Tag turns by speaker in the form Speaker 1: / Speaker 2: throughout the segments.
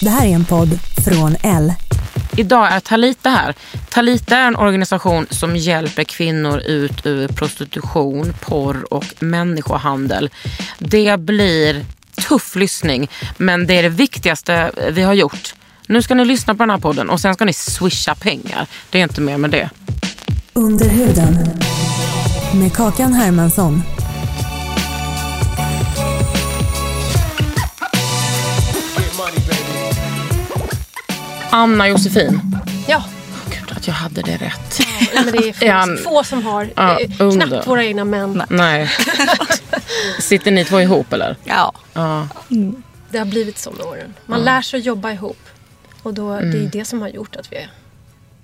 Speaker 1: Det här är en podd från L.
Speaker 2: Idag är Talita här. Talita är en organisation som hjälper kvinnor ut ur prostitution, porr och människohandel. Det blir tuff lyssning, men det är det viktigaste vi har gjort. Nu ska ni lyssna på den här podden och sen ska ni swisha pengar. Det är inte mer med det.
Speaker 1: Under huden. Med Kakan Hermansson.
Speaker 2: Anna Josefin.
Speaker 3: Ja,
Speaker 2: Gud, att jag hade det rätt.
Speaker 3: men det är få,
Speaker 2: han-
Speaker 3: få som har.
Speaker 2: Ja,
Speaker 3: eh, knappt våra egna män.
Speaker 2: Nej. Sitter ni två ihop eller?
Speaker 4: Ja.
Speaker 2: Ja.
Speaker 3: Det har blivit så med åren. Man lär sig att jobba ihop. Och då, det är det som har gjort att vi har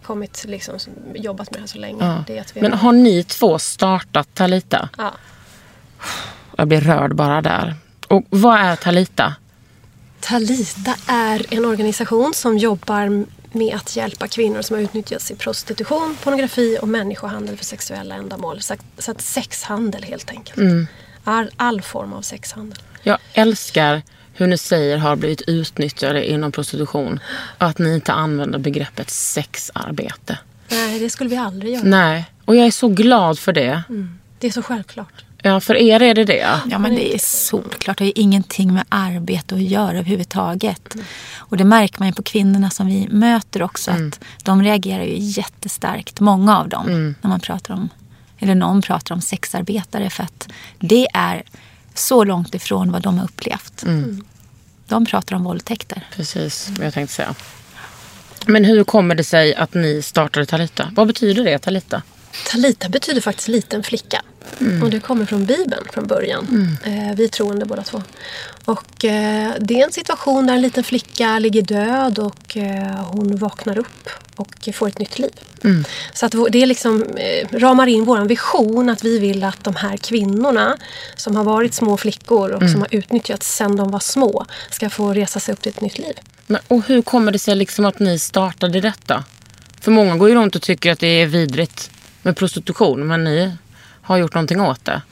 Speaker 3: kommit, liksom, jobbat med det här så länge.
Speaker 2: ja.
Speaker 3: Det är att vi
Speaker 2: Men har ni två startat Talita?
Speaker 3: ja.
Speaker 2: Jag blir rörd bara där. Och vad är Talita?
Speaker 3: Talita är en organisation som jobbar med att hjälpa kvinnor som har utnyttjats i prostitution, pornografi och människohandel för sexuella ändamål. Så, att sexhandel helt enkelt. All, all form av sexhandel.
Speaker 2: Jag älskar hur ni säger har blivit utnyttjade inom prostitution. Och att ni inte använder begreppet sexarbete.
Speaker 3: Nej, det skulle vi aldrig göra.
Speaker 2: Nej, och jag är så glad för det.
Speaker 3: Det är så självklart.
Speaker 2: Ja, för er är det det.
Speaker 5: Ja, men det är solklart. Det har ju ingenting med arbete att göra överhuvudtaget. Och det märker man ju på kvinnorna som vi möter också. att De reagerar ju jättestarkt, många av dem, när man pratar om, eller någon pratar om sexarbetare. För att det är så långt ifrån vad de har upplevt. De pratar om våldtäkter.
Speaker 2: Precis, vad jag tänkte säga. Men hur kommer det sig att ni startade Talita? Vad betyder det, Talita?
Speaker 3: Talita betyder faktiskt liten flicka. Och det kommer från Bibeln från början. Eh, vi är troende båda två. Och eh, det är en situation där en liten flicka ligger död och eh, hon vaknar upp och får ett nytt liv. Så att det liksom, ramar in vår vision att vi vill att de här kvinnorna som har varit små flickor och som har utnyttjats sedan de var små ska få resa sig upp till ett nytt liv.
Speaker 2: Men, och hur kommer det sig liksom att ni startade detta? För många går ju runt och tycker att det är vidrigt med prostitution, men ni har gjort någonting åt det.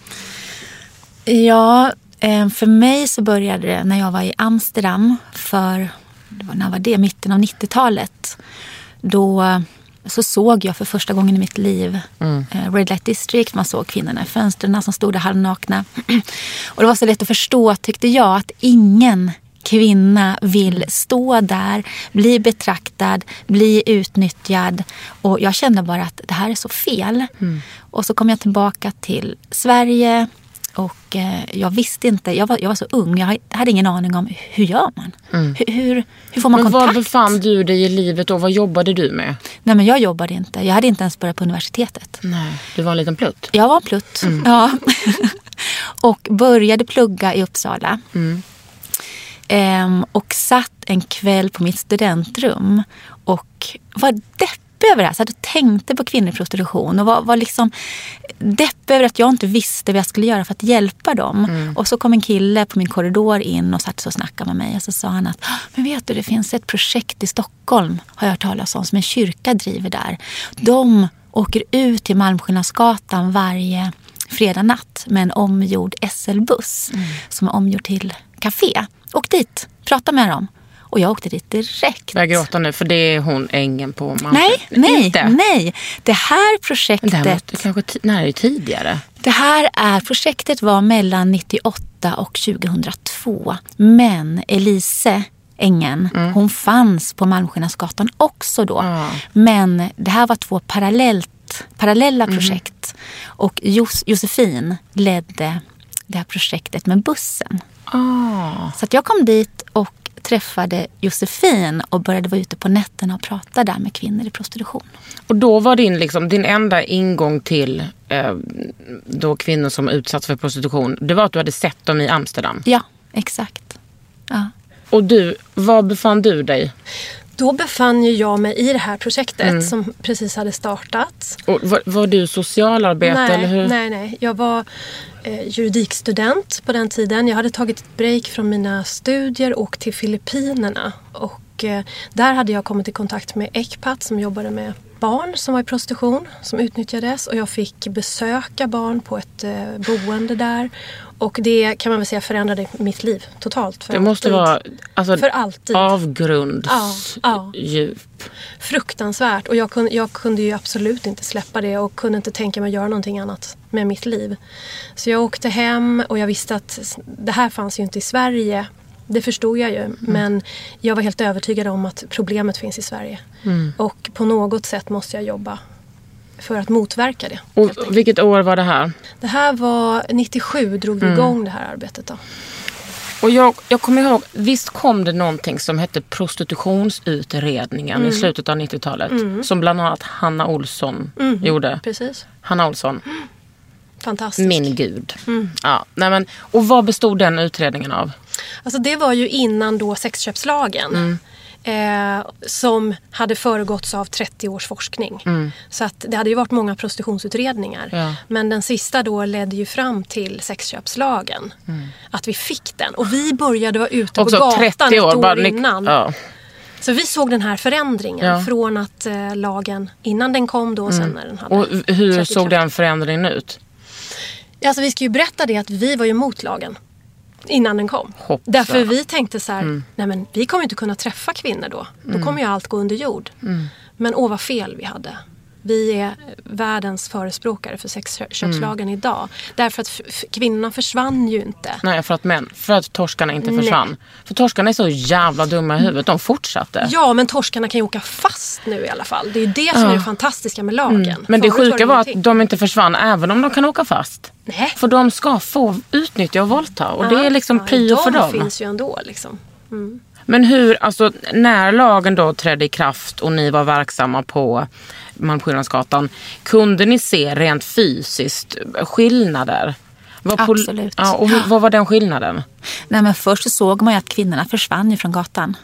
Speaker 5: Ja, eh, för mig så började det när jag var i Amsterdam för, det var, när var det? Mitten av 90-talet. Då eh, så såg jag för första gången i mitt liv eh, Red Light District. Man såg kvinnorna i fönstren som stod där halvnakna. Och det var så lätt att förstå, tyckte jag, att ingen kvinna vill stå där, bli betraktad, bli utnyttjad. Och jag kände bara att det här är så fel. Och så kom jag tillbaka till Sverige och eh, jag visste inte, jag var, jag var så ung, jag hade ingen aning om hur gör man? Hur, hur, hur får man
Speaker 2: Men var
Speaker 5: kontakt?
Speaker 2: befann du dig i livet och vad jobbade du med?
Speaker 5: Nej men jag jobbade inte, jag hade inte ens börjat på universitetet.
Speaker 2: Nej, du var en liten plutt.
Speaker 5: Jag var en plutt. Ja. och började plugga i Uppsala. Ehm, och satt en kväll på mitt studentrum och var deppig över det här. Så jag tänkte på kvinnor i prostitution och var, var liksom deppig över att jag inte visste vad jag skulle göra för att hjälpa dem. Och så kom en kille på min korridor in och satt så och snackade med mig. Och så sa han att men vet du, det finns ett projekt i Stockholm, har jag hört talas om, som en kyrka driver där. De åker ut till Malmskillnadsgatan varje fredag natt med en omgjord SL-buss som är omgjord till café. Åk dit, prata med dem. Och jag åkte dit direkt.
Speaker 2: Jag gråter nu för det är hon ängen på Malmö.
Speaker 5: Nej, nej,
Speaker 2: Inte?
Speaker 5: nej. Det här projektet,
Speaker 2: Det här måste kanske ti- nej, det är tidigare.
Speaker 5: Det här är, projektet var mellan 98 och 2002. Men Elise Engen, hon fanns på Malmskillnadsgatan också då. Men det här var två parallellt, parallella projekt. Och Jos, Josefin ledde det här projektet med bussen.
Speaker 2: Ah.
Speaker 5: Så att jag kom dit och träffade Josefin och började vara ute på nätterna och prata där med kvinnor i prostitution.
Speaker 2: Och då var din, liksom, din enda ingång till eh, då kvinnor som utsatts för prostitution, det var att du hade sett dem i Amsterdam.
Speaker 5: Ja, exakt. Ja.
Speaker 2: Och du, var befann du dig?
Speaker 3: Då befann ju jag mig i det här projektet som precis hade startat.
Speaker 2: Och var, var du socialarbetare
Speaker 3: nej,
Speaker 2: eller hur?
Speaker 3: nej, nej. Jag var eh, juridikstudent på den tiden. Jag hade tagit ett break från mina studier och till Filippinerna. Och eh, där hade jag kommit i kontakt med Ecpat som jobbade med barn som var i prostitution, som utnyttjades. Och jag fick besöka barn på ett eh, boende där. Och det kan man väl säga förändrade mitt liv totalt. För
Speaker 2: Det måste
Speaker 3: alltid.
Speaker 2: vara alltså,
Speaker 3: För alltid.
Speaker 2: avgrundsdjup.
Speaker 3: Ja, ja. Fruktansvärt. Och jag kunde, jag kunde ju absolut inte släppa det och kunde inte tänka mig att göra någonting annat med mitt liv. Så jag åkte hem och jag visste att det här fanns ju inte i Sverige. Det förstod jag ju. Men jag var helt övertygad om att problemet finns i Sverige. Och på något sätt måste jag jobba för att motverka det.
Speaker 2: Och vilket år var det här?
Speaker 3: Det här var 97 drog vi igång det här arbetet. Då.
Speaker 2: Och jag, jag kommer ihåg, visst kom det någonting som hette prostitutionsutredningen
Speaker 3: Mm.
Speaker 2: i slutet av 90-talet. Som bland annat Hanna Olsson
Speaker 3: Mm.
Speaker 2: gjorde.
Speaker 3: Precis.
Speaker 2: Hanna Olsson,
Speaker 3: Fantastiskt.
Speaker 2: min gud.
Speaker 3: Mm.
Speaker 2: Ja, nej men, och vad bestod den utredningen av?
Speaker 3: Alltså det var ju innan då sexköpslagen.
Speaker 2: Mm.
Speaker 3: Eh, som hade föregåtts av 30 års forskning. Så att det hade ju varit många prostitutionsutredningar.
Speaker 2: Mm. Ja.
Speaker 3: Men den sista då ledde ju fram till sexköpslagen. Att vi fick den. Och vi började vara ute
Speaker 2: Mm. Också
Speaker 3: på gatan
Speaker 2: 30 år.
Speaker 3: ett år
Speaker 2: bara,
Speaker 3: innan.
Speaker 2: Ja.
Speaker 3: Så vi såg den här förändringen.
Speaker 2: Ja.
Speaker 3: Från att eh, lagen, innan den kom då och sen när den hade
Speaker 2: Och hur såg den förändringen ut?
Speaker 3: Alltså vi ska ju berätta det att vi var ju emot lagen. Innan den kom.
Speaker 2: Hoppsan.
Speaker 3: Därför vi tänkte så här, nej men vi kommer inte kunna träffa kvinnor då. Då kommer ju allt gå under jord. Men åh vad fel vi hade. Vi är världens förespråkare för sexköpslagen idag. Därför att kvinnorna försvann ju inte.
Speaker 2: Nej, för att, män, för att torskarna inte försvann. För torskarna är så jävla dumma i huvudet. De fortsatte.
Speaker 3: Ja, men torskarna kan ju åka fast nu i alla fall. Det är ju det som är det fantastiska med lagen.
Speaker 2: Men det
Speaker 3: Förut
Speaker 2: sjuka var att
Speaker 3: ingenting.
Speaker 2: de inte försvann även om de kan åka fast.
Speaker 3: Nej.
Speaker 2: För de ska få utnyttja och våldta. Och det
Speaker 3: Ja,
Speaker 2: är liksom
Speaker 3: ja,
Speaker 2: prio för
Speaker 3: de
Speaker 2: dem.
Speaker 3: finns ju ändå liksom.
Speaker 2: Men hur, alltså när lagen då trädde i kraft och ni var verksamma på Malmskillnadsgatan. Kunde ni se rent fysiskt skillnader?
Speaker 5: Absolut.
Speaker 2: Ja, och hur, vad var den skillnaden?
Speaker 5: Nej, men först så såg man ju att kvinnorna försvann från gatan.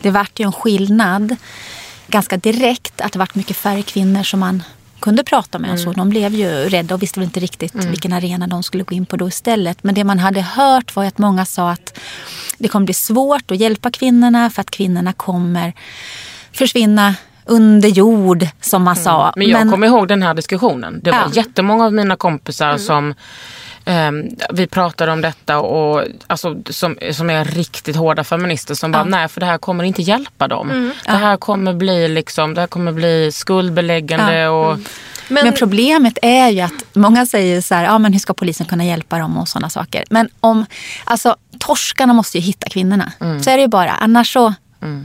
Speaker 5: Det vart ju en skillnad ganska direkt att det vart mycket färre kvinnor som man kunde prata med. och Så de blev ju rädda och visste väl inte riktigt vilken arena de skulle gå in på då istället. Men det man hade hört var att många sa att det kommer bli svårt att hjälpa kvinnorna för att kvinnorna kommer försvinna under jord som man sa.
Speaker 2: Men jag kommer ihåg den här diskussionen. Det var
Speaker 5: Ja.
Speaker 2: jättemånga av mina kompisar som ehm, vi pratade om detta och alltså, som, som är riktigt hårda feminister som bara nej för det här kommer inte hjälpa dem. Det här kommer bli liksom, det här kommer bli skuldbeläggande
Speaker 5: Ja.
Speaker 2: och
Speaker 5: Men, problemet är ju att många säger så här, ja men hur ska polisen kunna hjälpa dem och sådana saker. Men om, alltså torskarna måste ju hitta kvinnorna. Så är det ju bara. Annars så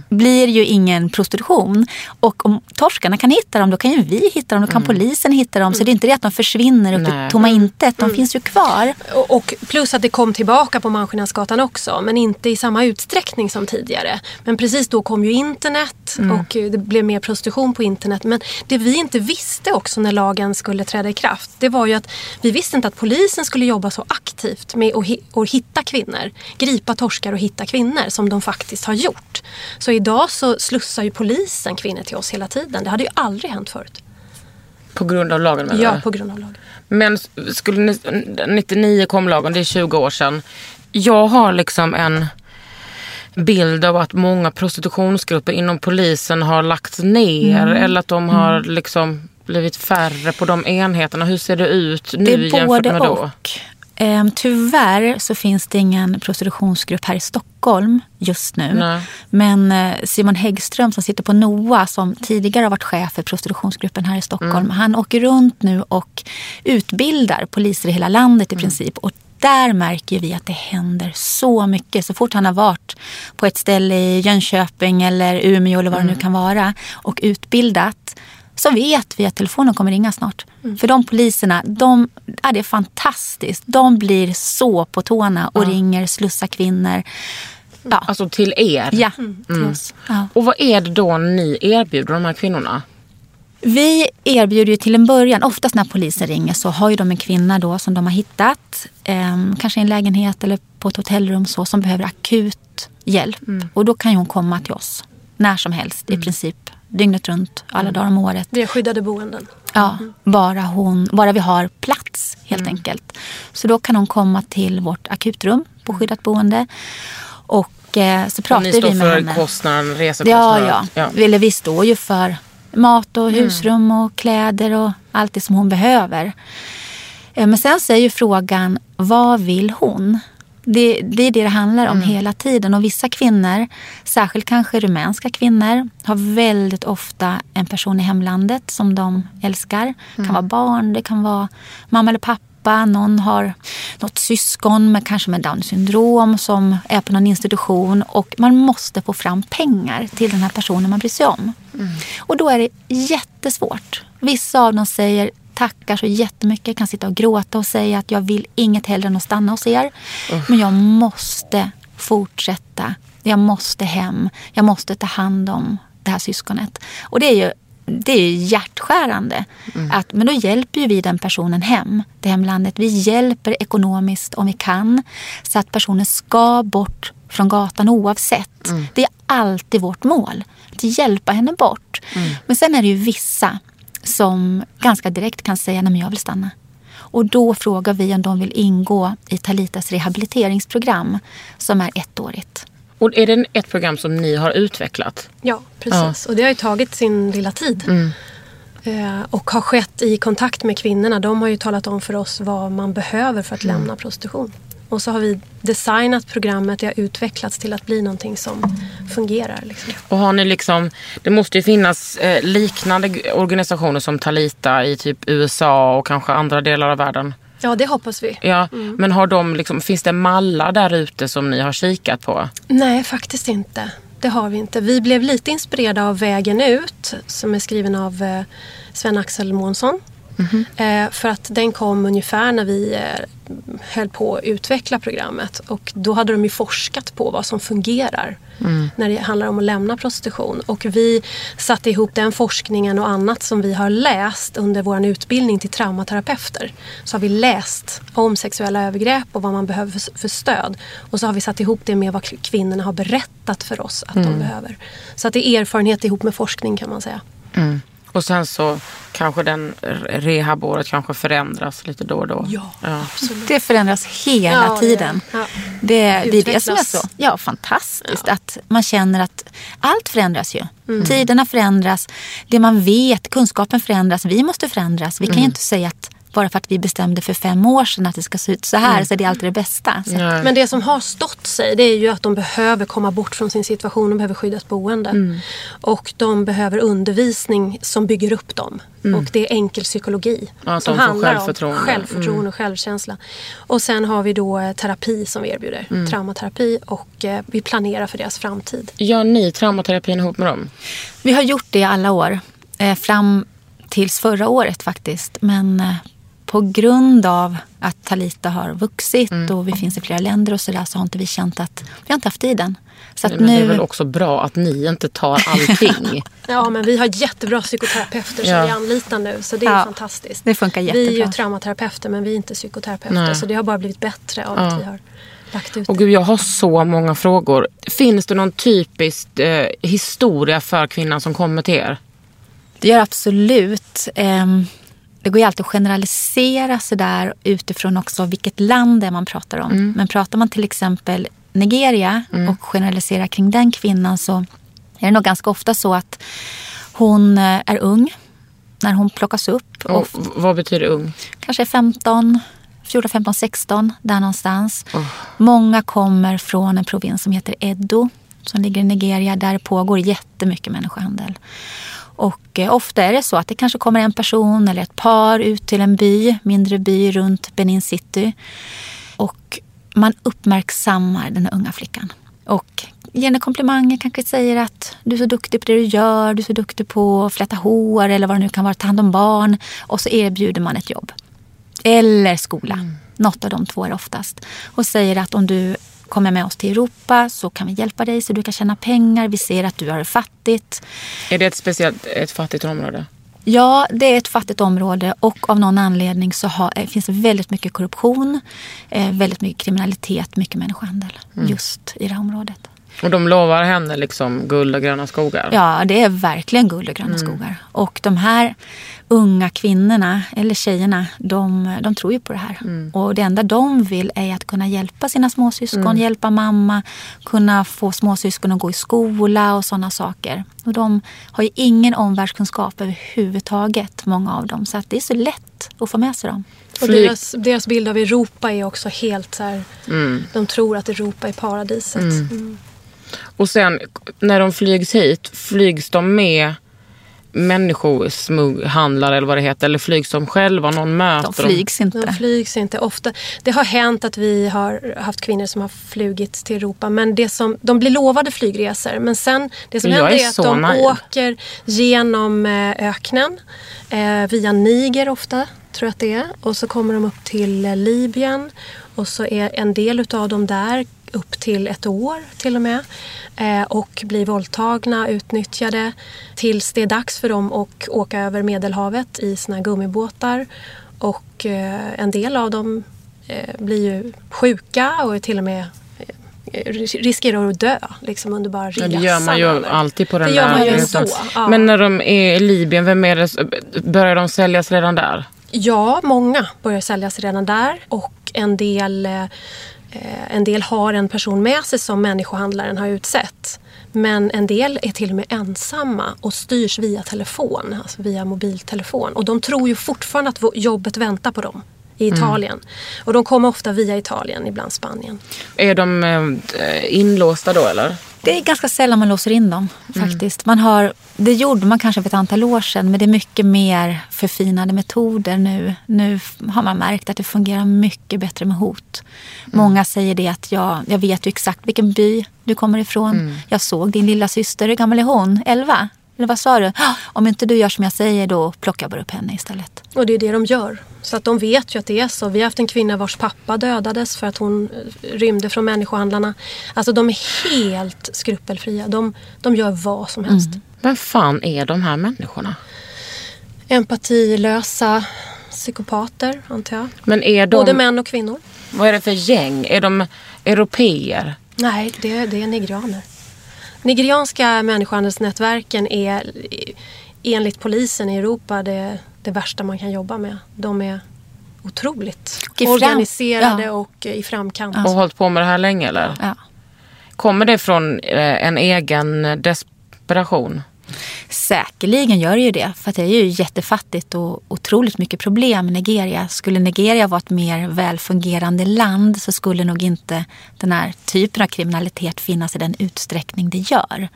Speaker 5: blir ju ingen prostitution. Och om torskarna kan hitta dem, då kan ju vi hitta dem, då kan polisen hitta dem. Så det är inte det att de försvinner upp
Speaker 2: Nej.
Speaker 5: i tomma intet. De finns ju kvar.
Speaker 3: Och, och plus att det kom tillbaka på Malmskillnadsgatan också. Men inte i samma utsträckning som tidigare. Men precis då kom ju internet och eh, det blev mer prostitution på internet. Men det vi inte visste också när lagen skulle träda i kraft. Det var ju att vi visste inte att polisen skulle jobba så aktivt med att hitta kvinnor. Gripa torskar och hitta kvinnor som de faktiskt har gjort. Så idag så slussar ju polisen kvinnor till oss hela tiden. Det hade ju aldrig hänt förut.
Speaker 2: på grund av lagen menar
Speaker 3: Ja, på grund av lagen.
Speaker 2: Men skulle ni, 99 kom lagen, det är 20 år sedan. Jag har liksom en bild av att många prostitutionsgrupper inom polisen har lagts ner
Speaker 5: Mm.
Speaker 2: eller att de har liksom blivit färre på de enheterna. Hur ser det ut nu
Speaker 5: Det är
Speaker 2: jämfört
Speaker 5: både
Speaker 2: med då?
Speaker 5: och. Ehm, tyvärr så finns det ingen prostitutionsgrupp här i Stockholm just nu.
Speaker 2: Nej.
Speaker 5: Men eh, Simon Häggström som sitter på NOA som tidigare har varit chef för prostitutionsgruppen här i Stockholm. Han åker runt nu och utbildar poliser i hela landet i princip. Och där märker vi att det händer så mycket. Så fort han har varit på ett ställe i Jönköping eller Umeå eller vad det nu kan vara och utbildat så vet vi att telefonen kommer ringa snart. För de poliserna, de, ja, det är fantastiskt. De blir så på tårna och ringer, slussar kvinnor. Ja,
Speaker 2: Alltså till er?
Speaker 5: ja till oss. Ja.
Speaker 2: Och vad är det då ni erbjuder de här kvinnorna?
Speaker 5: Vi erbjuder ju till en början, oftast när polisen ringer så har ju de en kvinna då som de har hittat. Eh, kanske i en lägenhet eller på ett hotellrum så, som behöver akut hjälp. Och då kan ju hon komma till oss när som helst i princip. Dygnet runt, alla dagar om året.
Speaker 3: Vi har skyddade boenden.
Speaker 5: Ja, bara, hon, bara vi har plats helt enkelt. Så då kan hon komma till vårt akutrum på skyddat boende. Och eh, så pratar
Speaker 2: Ni
Speaker 5: vi
Speaker 2: står
Speaker 5: med
Speaker 2: för
Speaker 5: henne.
Speaker 2: kostnaden,
Speaker 5: Ja,
Speaker 2: resekostnaden?
Speaker 5: ja. Eller vi står ju för mat och husrum och kläder och allt det som hon behöver. Eh, Men sen så är ju frågan, vad vill hon? Det, det är det det handlar om hela tiden. Och vissa kvinnor, särskilt kanske rumänska kvinnor, har väldigt ofta en person i hemlandet som de älskar. Det kan vara barn, det kan vara mamma eller pappa. Någon har något syskon med, kanske med Downs syndrom som är på någon institution. Och man måste få fram pengar till den här personen man bryr sig om. Och då är det jättesvårt. Vissa av dem säger tackar så jättemycket, kan sitta och gråta och säga att jag vill inget hellre än att stanna hos er. Men jag måste fortsätta. Jag måste hem. Jag måste ta hand om det här syskonet. Och det är ju det är hjärtskärande. Att, men då hjälper vi den personen hem till hemlandet. Vi hjälper ekonomiskt om vi kan. Så att personen ska bort från gatan oavsett. Det är alltid vårt mål. Att hjälpa henne bort. Men sen är det ju vissa som ganska direkt kan säga att jag vill stanna. Och då frågar vi om de vill ingå i Talitas rehabiliteringsprogram som är ettårigt.
Speaker 2: Och är det ett program som ni har utvecklat?
Speaker 3: Ja, precis. Och det har ju tagit sin lilla tid. Eh, och har skett i kontakt med kvinnorna. De har ju talat om för oss vad man behöver för att lämna prostitution. Och så har vi designat programmet, det har utvecklats till att bli någonting som fungerar. Liksom.
Speaker 2: Och har ni liksom, det måste ju finnas eh, liknande organisationer som Talita i typ USA och kanske andra delar av världen.
Speaker 3: Ja, det hoppas vi.
Speaker 2: Ja, Men har de liksom, finns det mallar där ute som ni har kikat på?
Speaker 3: Nej, faktiskt inte. Det har vi inte. Vi blev lite inspirerade av Vägen ut som är skriven av eh, Sven-Axel Månsson. Eh, för att den kom ungefär när vi eh, höll på att utveckla programmet. Och då hade de ju forskat på vad som fungerar när det handlar om att lämna prostitution. Och vi satte ihop den forskningen och annat som vi har läst under vår utbildning till traumaterapeuter. Så har vi läst om sexuella övergrepp och vad man behöver för, för stöd. Och så har vi satt ihop det med vad kvinnorna har berättat för oss att de behöver. Så att det är erfarenhet ihop med forskning kan man säga.
Speaker 2: Och sen så kanske den rehabåret kanske förändras lite då och då.
Speaker 3: Ja, absolut.
Speaker 5: Det förändras hela
Speaker 3: Ja, det-
Speaker 5: tiden.
Speaker 3: ja.
Speaker 5: Det, det är det som är så ja, fantastiskt. Att man känner att allt förändras ju.
Speaker 3: Mm.
Speaker 5: Tiderna förändras. Det man vet, kunskapen förändras. Vi måste förändras. Vi kan
Speaker 3: Mm.
Speaker 5: ju inte säga att bara för att vi bestämde för fem år sedan att det ska se ut så här så är det alltid det bästa.
Speaker 3: Men det som har stått sig det är ju att de behöver komma bort från sin situation. De behöver skyddat boende. Och de behöver undervisning som bygger upp dem. Och det är enkel psykologi.
Speaker 2: Ja, att
Speaker 3: som
Speaker 2: de får
Speaker 3: handlar
Speaker 2: självförtroende.
Speaker 3: om självförtroende och självkänsla. Och sen har vi då eh, terapi som vi erbjuder. Traumaterapi och eh, vi planerar för deras framtid.
Speaker 2: Gör ni traumaterapin ihop med dem?
Speaker 5: Vi har gjort det i alla år. Eh, fram tills förra året faktiskt. Men på grund av att Talita har vuxit
Speaker 2: Mm.
Speaker 5: och vi finns i flera länder och sådär så har inte vi känt att vi har inte haft tiden. Så att
Speaker 2: Men det är
Speaker 5: nu,
Speaker 2: väl också bra att ni inte tar allting.
Speaker 3: Ja, men vi har jättebra psykoterapeuter som
Speaker 2: Ja.
Speaker 3: vi anlitar nu. Så det är
Speaker 5: Ja,
Speaker 3: fantastiskt.
Speaker 5: det funkar
Speaker 3: Vi är ju
Speaker 5: jättebra.
Speaker 3: traumaterapeuter men vi är inte psykoterapeuter.
Speaker 2: Nej.
Speaker 3: Så det har bara blivit bättre av att vi har lagt ut
Speaker 2: Och
Speaker 3: det.
Speaker 2: gud, jag har så många frågor. Finns det någon typisk eh, historia för kvinnan som kommer till er?
Speaker 5: Det gör absolut. Ehm, Det går ju alltid att generalisera sådär utifrån också vilket land det är man pratar om. Men pratar man till exempel Nigeria och generaliserar kring den kvinnan så är det nog ganska ofta så att hon eh, är ung när hon plockas upp. Och
Speaker 2: Och vad betyder ung?
Speaker 5: kanske är 15, 14, 15, 16, där någonstans. Många kommer från en provins som heter Edo som ligger i Nigeria. Där pågår jättemycket människohandel. Och eh, ofta är det så att det kanske kommer en person eller ett par ut till en by, mindre by runt Benin City. Och man uppmärksammar den unga flickan. Och ger henne komplimanger, kanske säger att du är så duktig på det du gör, du är så duktig på att fläta hår eller vad det nu kan vara, ta hand om barn. Och så erbjuder man ett jobb. Eller skola. Mm. Något av de två är oftast. Och säger att om du kommer med oss till Europa så kan vi hjälpa dig så du kan tjäna pengar. Vi ser att du har det fattigt.
Speaker 2: Är det ett speciellt ett fattigt område?
Speaker 5: Ja, det är ett fattigt område och av någon anledning så har, eh, finns det väldigt mycket korruption, eh, väldigt mycket kriminalitet, mycket människohandel mm. just i det här området.
Speaker 2: Och de lovar henne liksom guld och gröna skogar?
Speaker 5: Ja, det är verkligen guld och gröna mm. skogar. Och de här unga kvinnorna, eller tjejerna, de, de tror ju på det här. Mm. Och det enda de vill är att kunna hjälpa sina småsyskon, mm. hjälpa mamma, kunna få småsyskon att gå i skola och sådana saker. Och de har ju ingen omvärldskunskap överhuvudtaget, många av dem. Så att det är så lätt att få med sig dem.
Speaker 3: Och deras, deras bild av Europa är också helt så här, mm. de tror att Europa är paradiset. Mm. mm.
Speaker 2: Och sen när de flygs hit, flygs de med människosmugghandlare eller vad det heter? Eller flygs de själva? Någon möter
Speaker 5: de flygs inte.
Speaker 3: De flygs inte. Ofta, det har hänt att vi har haft kvinnor som har flugit till Europa. Men det som, de blir lovade flygresor. Men sen det som händer är, är att de naiv. åker genom eh, öknen. Eh, via Niger ofta, tror jag att det är. Och så kommer de upp till eh, Libyen. Och så är en del av dem där upp till ett år till och med. Eh, och blir våldtagna, utnyttjade tills det är dags för dem att åka över Medelhavet i sina gummibåtar. Och eh, en del av dem eh, blir ju sjuka och till och med riskerar att dö liksom under bara resan.
Speaker 2: Ja, det gör man ju eller? alltid på den
Speaker 3: det
Speaker 2: där
Speaker 3: så,
Speaker 2: ja. Men när de är i Libyen, vem är det, börjar de säljas redan där?
Speaker 3: Ja, många börjar säljas redan där och en del Eh, en del har en person med sig som människohandlaren har utsett. Men en del är till och med ensamma och styrs via telefon, alltså via mobiltelefon. Och de tror ju fortfarande att jobbet väntar på dem i mm. Italien. Mm. Och de kommer ofta via Italien, ibland Spanien.
Speaker 2: Är de eh, inlåsta då eller?
Speaker 5: Det är ganska sällan man låser in dem mm. faktiskt. Man har, det gjorde man kanske för ett antal år sedan men det är mycket mer förfinade metoder nu. Nu har man märkt att det fungerar mycket bättre med hot. Mm. Många säger det att jag, jag vet ju exakt vilken by du kommer ifrån. Mm. Jag såg din lilla syster, hur gammal är hon? 11? Eller vad sa du? Om inte du gör som jag säger då plockar jag bara upp henne istället.
Speaker 3: Och det är det de gör. Så att de vet ju att det är så. Vi har haft en kvinna vars pappa dödades för att hon eh, rymde från människohandlarna. Alltså de är helt skrupelfria. De, de gör vad som helst. Mm.
Speaker 2: Vem fan är de här människorna?
Speaker 3: Empatilösa psykopater antar jag.
Speaker 2: Men är de...
Speaker 3: Både män och kvinnor.
Speaker 2: Vad är det för gäng? Är de europeer?
Speaker 3: Nej, det, det är nigerianer. Nigerianska människohandelsnätverken är enligt polisen i Europa det, det värsta man kan jobba med. De är otroligt organiserade ja. och i framkant.
Speaker 2: Och hållit på med det här länge eller?
Speaker 5: Ja.
Speaker 2: Kommer det från eh, en egen desperation?
Speaker 5: Säkerligen gör det ju det. För det är ju jättefattigt och otroligt mycket problem i Nigeria. Skulle Nigeria vara ett mer välfungerande land så skulle nog inte den här typen av kriminalitet finnas i den utsträckning det gör.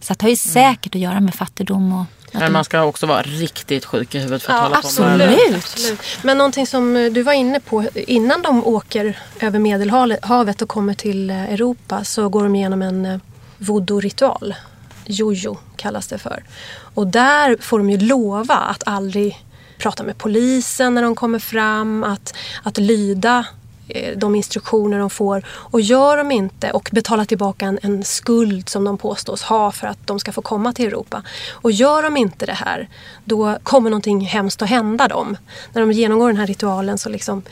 Speaker 5: Så det har ju säkert att göra med fattigdom och
Speaker 2: men man ska också vara riktigt sjuk i huvudet för att
Speaker 3: ja,
Speaker 2: hålla
Speaker 3: absolut,
Speaker 2: på med
Speaker 3: det. Absolut. Men någonting som du var inne på, innan de åker över Medelhavet och kommer till eh, Europa så går de igenom en eh, voodoo-ritual jojo kallas det för. Och där får de ju lova att aldrig prata med polisen när de kommer fram, att, att lyda eh, de instruktioner de får. Och gör de inte och betala tillbaka en, en, skuld som de påstås ha för att de ska få komma till Europa. Och gör de inte det här, då kommer någonting hemskt att hända dem. När de genomgår den här ritualen så liksom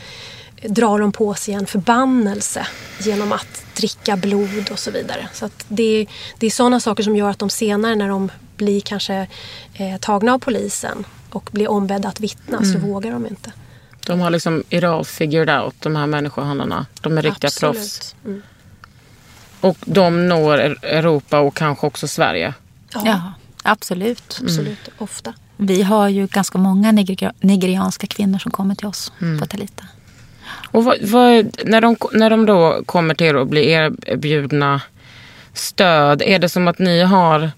Speaker 3: drar de på sig en förbannelse genom att dricka blod och så vidare. Så att det, det är sådana saker som gör att de senare när de blir kanske eh, tagna av polisen och blir ombedda att vittna mm. så vågar de inte.
Speaker 2: De har liksom idag figured out, de här människohandlarna. De är riktiga Absolut. proffs. Mm. Och de når Europa och kanske också Sverige.
Speaker 5: Ja, ja absolut.
Speaker 3: Absolut, mm. ofta.
Speaker 5: Vi har ju ganska många nigerianska kvinnor som kommer till oss mm. på Talita.
Speaker 2: Och vad, vad, när, de, när de då kommer till er och blir erbjudna stöd, är det som att ni har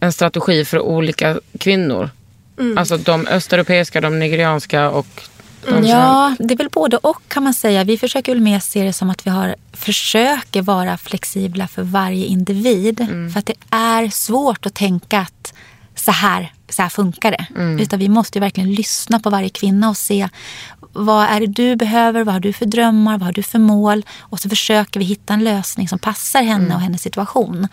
Speaker 2: en strategi för olika kvinnor? Alltså de östeuropeiska, de nigerianska och de som...
Speaker 5: Ja, det är väl både och kan man säga. Vi försöker väl mer se det som att vi har, försöker vara flexibla för varje individ. För att det är svårt att tänka att så här, så här funkar det. Utan vi måste verkligen lyssna på varje kvinna och se vad är det du behöver, vad har du för drömmar, vad har du för mål? Och så försöker vi hitta en lösning som passar henne och hennes situation.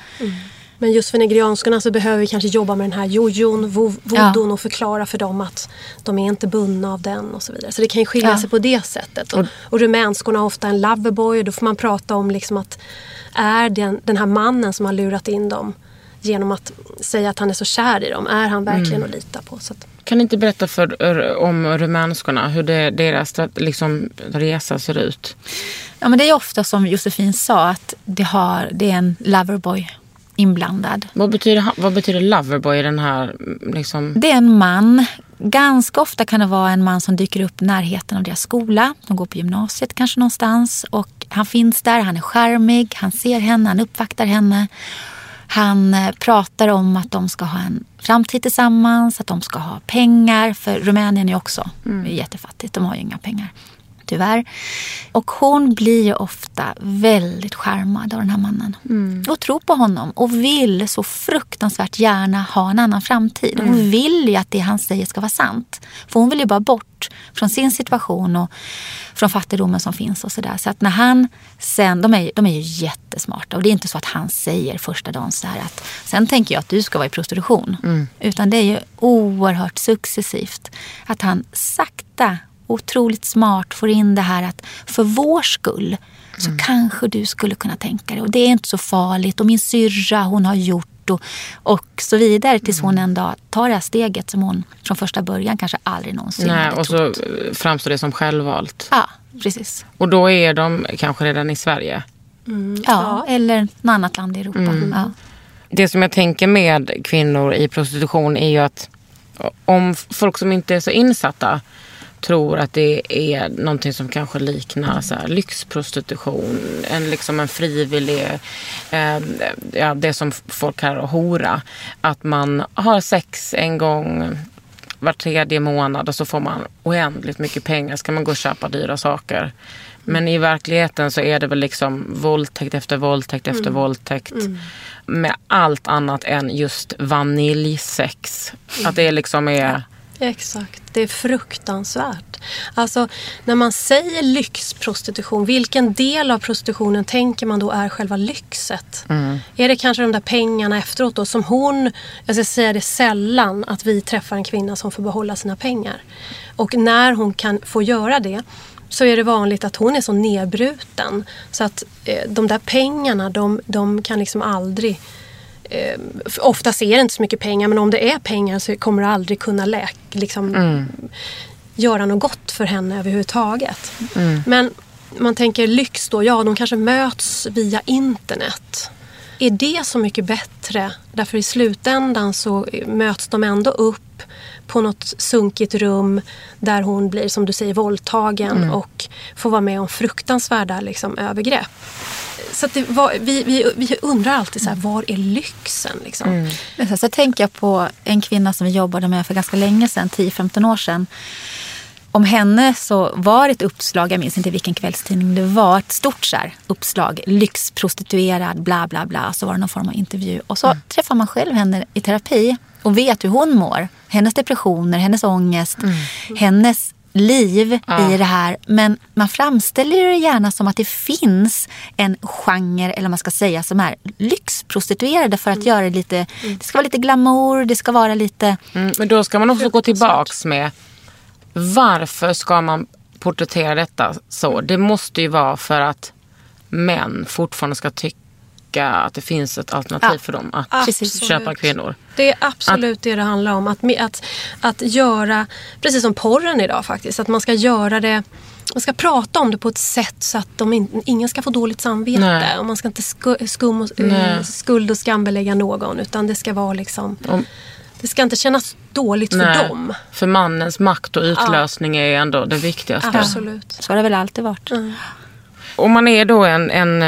Speaker 3: Men just för nigerianskarna så behöver vi kanske jobba med den här jojon, vo- vodun och förklara för dem att de är inte bundna av den och så vidare. Så det kan ju skilja
Speaker 5: Ja.
Speaker 3: sig på det sättet. Och, och rumänskorna har ofta en loverboy och då får man prata om liksom att är den, den här mannen som har lurat in dem genom att säga att han är så kär i dem, är han verkligen att lita på? Så att,
Speaker 2: Kan ni inte berätta för, om rumänskorna hur det, deras liksom, resa ser ut?
Speaker 5: Ja, men det är ofta som Josefin sa att det, har, det är en loverboy inblandad.
Speaker 2: Vad betyder, vad betyder loverboy i den här... Liksom,
Speaker 5: Det är en man. Ganska ofta kan det vara en man som dyker upp i närheten av deras skola. De går på gymnasiet kanske någonstans. Och han finns där, han är charmig, han ser henne, han uppvaktar henne. Han eh, pratar om att de ska ha en framtid tillsammans, att de ska ha pengar. För Rumänien är också jättefattigt, de har ju inga pengar. Tyvärr. Och hon blir ju ofta väldigt charmad av den här mannen. Och tror på honom och vill så fruktansvärt gärna ha en annan framtid. Hon vill ju att det han säger ska vara sant. För hon vill ju bara bort från sin situation och från fattigdomen som finns och sådär. Så att när han sen, de är, de är ju jättesmarta och det är inte så att han säger första dagen så här att sen tänker jag att du ska vara i prostitution. Utan det är ju oerhört successivt. Att han sakta otroligt smart får in det här att för vår skull så kanske du skulle kunna tänka dig. Och det är inte så farligt. Och min syrra hon har gjort och, och så vidare. Tills hon en dag tar det här steget som hon från första början kanske aldrig någonsin
Speaker 2: nej,
Speaker 5: hade
Speaker 2: och så
Speaker 5: trott.
Speaker 2: eh, framstår det som självvalt.
Speaker 5: Ja, precis.
Speaker 2: Och då är de kanske redan i Sverige.
Speaker 5: Ja, eller något annat land i Europa. Ja.
Speaker 2: Det som jag tänker med kvinnor i prostitution är ju att om folk som inte är så insatta tror att det är någonting som kanske liknar så här, lyxprostitution. En, liksom en frivillig, eh, ja, det som folk kallar hora. Att man har sex en gång var tredje månad och så får man oändligt mycket pengar. Ska man gå och köpa dyra saker. Men i verkligheten så är det väl liksom våldtäkt efter våldtäkt efter våldtäkt. Med allt annat än just vaniljsex. Att det liksom är...
Speaker 3: Exakt, det är fruktansvärt. Alltså när man säger lyxprostitution, vilken del av prostitutionen tänker man då är själva lyxet? Är det kanske de där pengarna efteråt då som hon, jag ska säga det sällan att vi träffar en kvinna som får behålla sina pengar. Och när hon kan få göra det så är det vanligt att hon är så nedbruten så att eh, de där pengarna de, de kan liksom aldrig eh, oftast är det inte så mycket pengar men om det är pengar så kommer det aldrig kunna läka, liksom, göra något gott för henne överhuvudtaget. Men man tänker lyx då, ja de kanske möts via internet. Är det så mycket bättre? Därför i slutändan så möts de ändå upp på något sunkigt rum där hon blir, som du säger, våldtagen och får vara med om fruktansvärda liksom, övergrepp. Så var, vi, vi, vi undrar alltid så här, var är lyxen? Liksom?
Speaker 5: Men sen så tänker jag på en kvinna som vi jobbade med för ganska länge sedan, 10-15 år sedan. Om henne så var ett uppslag, jag minns inte vilken kvällstidning det var, ett stort så här, uppslag, lyxprostituerad, bla bla bla. Så var det någon form av intervju. Och så träffar man själv henne i terapi och vet hur hon mår. Hennes depressioner, hennes ångest, hennes liv i det här. Men man framställer det gärna som att det finns en genre, eller man ska säga, som är lyxprostituerade för att göra det lite, det ska vara lite glamour, det ska vara lite
Speaker 2: Mm, men då ska man också gå tillbaks med varför ska man porträttera detta så? Det måste ju vara för att män fortfarande ska tycka att det finns ett alternativ
Speaker 5: Ja.
Speaker 2: för dem att
Speaker 3: Absolut.
Speaker 2: köpa kvinnor.
Speaker 3: Det är absolut det det handlar om. Att, att, att göra, precis som porren idag faktiskt, att man ska göra det man ska prata om det på ett sätt så att de in, ingen ska få dåligt samvete.
Speaker 2: Nej.
Speaker 3: Och man ska inte sku, skum och,
Speaker 2: Nej.
Speaker 3: eh, skuld och skambelägga någon utan det ska vara liksom
Speaker 2: Om-
Speaker 3: det ska inte kännas dåligt för
Speaker 2: Nej,
Speaker 3: dem.
Speaker 2: För mannens makt och utlösning är ändå det viktigaste.
Speaker 3: Absolut.
Speaker 5: Så har det väl alltid varit.
Speaker 2: Om man är då en, en,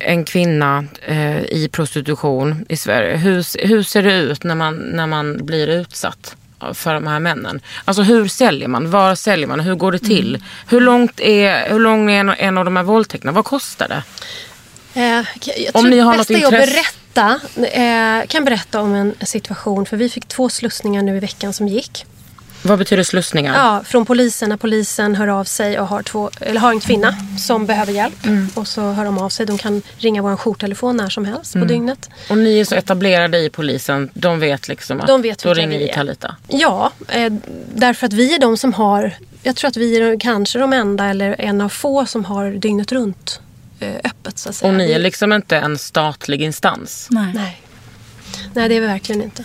Speaker 2: en kvinna eh, i prostitution i Sverige, hur, hur ser det ut när man, när man blir utsatt för de här männen? Alltså hur säljer man? Var säljer man? Hur går det till? Hur långt är, hur lång är en, en av de här våldtäkterna? Vad kostar det?
Speaker 3: Eh, jag
Speaker 2: Om
Speaker 3: tror
Speaker 2: ni har
Speaker 3: det
Speaker 2: något intresse-
Speaker 3: berätta, eh, kan berätta om en situation. För vi fick två slussningar nu i veckan som gick.
Speaker 2: Vad betyder slussningar?
Speaker 3: Ja, från polisen när polisen hör av sig och har, två, eller har en kvinna som behöver hjälp.
Speaker 2: Mm.
Speaker 3: Och så hör de av sig. De kan ringa vår jourtelefon när som helst
Speaker 2: Mm.
Speaker 3: på dygnet.
Speaker 2: Och ni är så etablerade i polisen, de vet liksom att
Speaker 3: De vet
Speaker 2: då ringer
Speaker 3: vi.
Speaker 2: Talita.
Speaker 3: Ja, eh, därför att vi är de som har... Jag tror att vi är kanske de enda eller en av få som har dygnet runt öppet. Så att säga.
Speaker 2: Och ni är liksom inte en statlig instans.
Speaker 5: Nej.
Speaker 3: Nej. Nej, det är vi verkligen inte.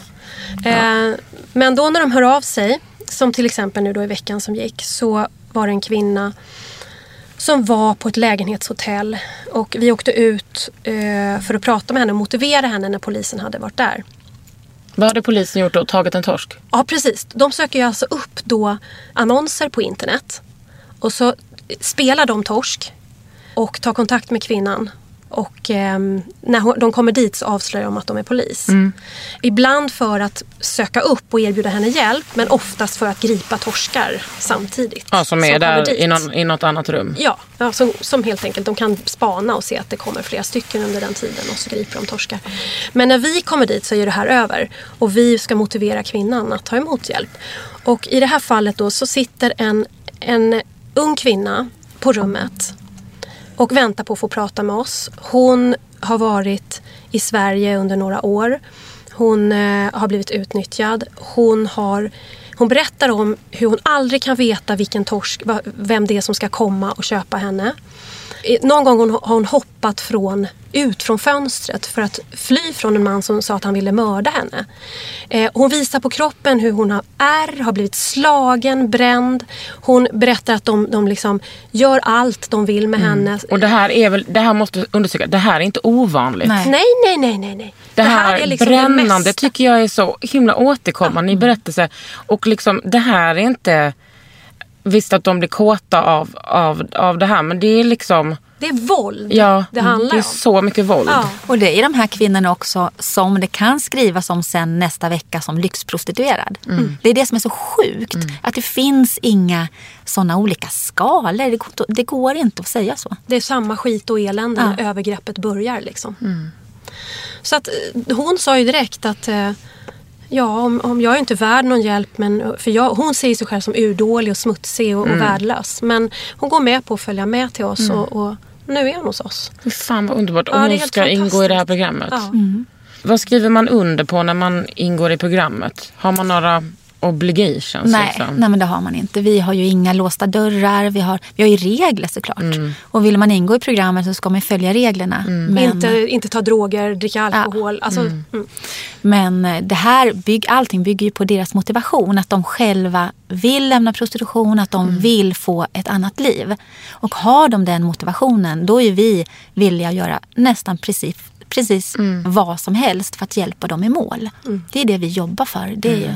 Speaker 3: Eh, men då när de hör av sig, som till exempel nu då i veckan som gick, så var det en kvinna som var på ett lägenhetshotell och vi åkte ut eh, för att prata med henne och motivera henne när polisen hade varit där.
Speaker 2: Vad hade polisen gjort då? Tagit en torsk?
Speaker 3: Ja, precis. De söker ju alltså upp då annonser på internet. Och så spelar de torsk och tar kontakt med kvinnan. Och ehm, när hon, de kommer dit så avslöjar de att de är polis. Ibland för att söka upp och erbjuda henne hjälp men oftast för att gripa torskar samtidigt.
Speaker 2: Ja, som är
Speaker 3: kommer
Speaker 2: där i, någon, i något annat rum.
Speaker 3: Ja, ja som, som helt enkelt de kan spana och se att det kommer flera stycken under den tiden och så griper de torskar. Men när vi kommer dit så är det här över och vi ska motivera kvinnan att ta emot hjälp. Och i det här fallet då så sitter en, en ung kvinna på rummet och väntar på att få prata med oss. Hon har varit i Sverige under några år. Hon eh, har blivit utnyttjad. Hon, har, hon berättar om hur hon aldrig kan veta vilken torsk, vem det är som ska komma och köpa henne. Någon gång har hon hoppat från, ut från fönstret för att fly från en man som sa att han ville mörda henne. Eh, hon visar på kroppen hur hon har ärr, har blivit slagen, bränd. Hon berättar att de, de liksom gör allt de vill med henne.
Speaker 2: Och det här är väl, det här måste undersöka, det här är inte ovanligt.
Speaker 5: Nej.
Speaker 3: Nej, nej, nej, nej. nej.
Speaker 2: Det här,
Speaker 3: är liksom
Speaker 2: brännande
Speaker 3: det
Speaker 2: tycker jag är så himla återkommande i berättelser. Och liksom, det här är inte... Visst att de blir kåta av, av, av det här men det är liksom...
Speaker 3: Det är våld
Speaker 2: Ja,
Speaker 3: det handlar
Speaker 2: det är
Speaker 3: om.
Speaker 2: så mycket våld.
Speaker 3: Ja.
Speaker 5: Och det är de här kvinnorna också som det kan skrivas om sen nästa vecka som lyxprostituerad. Det är det som är så sjukt. Att det finns inga sådana olika skalor. Det går, inte- det går inte att säga så.
Speaker 3: Det är samma skit och elände
Speaker 5: Ja.
Speaker 3: när övergreppet börjar. Liksom. Så att eh, hon sa ju direkt att eh, ja, om, om jag är inte värd någon hjälp, men, för jag, hon ser sig själv som urdålig och smutsig och, och värdelös. Men hon går med på att följa med till oss och, och nu är hon hos oss.
Speaker 2: Fan vad underbart.
Speaker 3: Ja,
Speaker 2: Och
Speaker 3: är
Speaker 2: hon ska ingå i det här programmet.
Speaker 3: Ja.
Speaker 2: Vad skriver man under på när man ingår i programmet? Har man några obligations?
Speaker 5: Nej,
Speaker 2: liksom?
Speaker 5: nej men det har man inte. Vi har ju inga låsta dörrar. Vi har, vi har ju regler såklart. Och vill man ingå i programmet så ska man följa reglerna. Men,
Speaker 3: Inte, inte ta droger, dricka alkohol. Alltså, mm.
Speaker 5: men eh, det här bygg, allting bygger ju på deras motivation. Att de själva vill lämna prostitution, att de vill få ett annat liv. Och har de den motivationen, då är vi villiga att göra nästan precis, precis vad som helst för att hjälpa dem i mål. Det är det vi jobbar för. Det är ju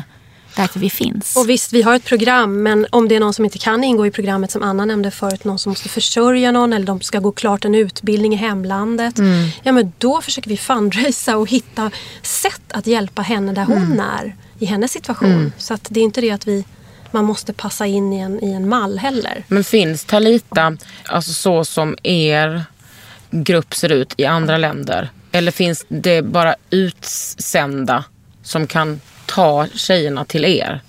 Speaker 5: därför vi finns.
Speaker 3: Och visst, vi har ett program, men om det är någon som inte kan ingå i programmet som Anna nämnde förut, någon som måste försörja någon eller de ska gå klart en utbildning i hemlandet. Ja, men då försöker vi fundraisa och hitta sätt att hjälpa henne där hon är i hennes situation. Så att det är inte det att vi, man måste passa in i en, i en mall heller.
Speaker 2: Men finns Talita alltså så som er grupp ser ut i andra länder? Eller finns det bara utsända som kan ta tjejerna till er?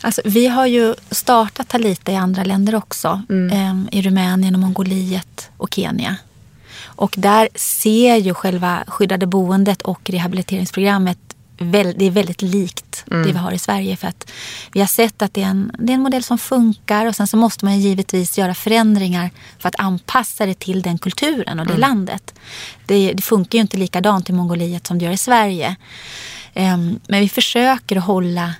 Speaker 5: Alltså, vi har ju startat Talita i andra länder också. Ehm, I Rumänien, och Mongoliet och Kenya. Och där ser ju själva skyddade boendet och rehabiliteringsprogrammet det är väldigt likt det vi har i Sverige. För att vi har sett att det är, en, det är en modell som funkar och sen så måste man givetvis göra förändringar för att anpassa det till den kulturen och det landet. Det, det funkar ju inte likadant i Mongoliet som det gör i Sverige. Ehm, men vi försöker hålla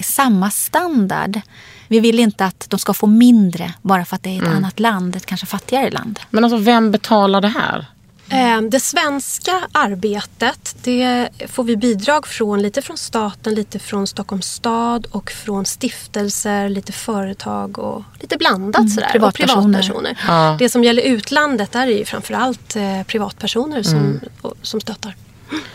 Speaker 5: samma standard. Vi vill inte att de ska få mindre bara för att det är ett annat land, ett kanske fattigare land.
Speaker 2: Men alltså vem betalar det här?
Speaker 3: Eh, Det svenska arbetet det får vi bidrag från lite från staten, lite från Stockholms stad och från stiftelser, lite företag och lite blandat sådär. Och
Speaker 5: privatpersoner.
Speaker 3: privatpersoner.
Speaker 2: Ja.
Speaker 3: Det som gäller utlandet där är ju framförallt eh, privatpersoner som, och, som stöttar.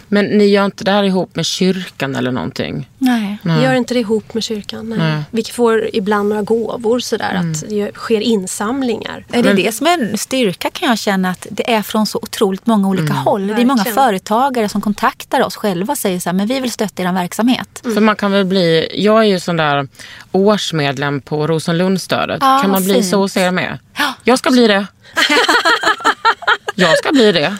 Speaker 2: Men ni gör inte det här ihop med kyrkan eller någonting?
Speaker 5: Nej.
Speaker 3: Vi gör inte det ihop med kyrkan. Nej. Vi får ibland några gåvor sådär att det sker insamlingar.
Speaker 5: Är det det som är en styrka kan jag känna att det är från så otroligt många olika håll. Det är många
Speaker 3: Verkligen.
Speaker 5: företagare som kontaktar oss själva och säger så här, men vi vill stötta er verksamhet.
Speaker 2: För man kan väl bli, jag är ju sån där årsmedlem på Rosenlundstödet.
Speaker 5: Ja,
Speaker 2: kan man bli
Speaker 5: fint.
Speaker 2: så hos er med? Jag ska bli det. jag ska bli det.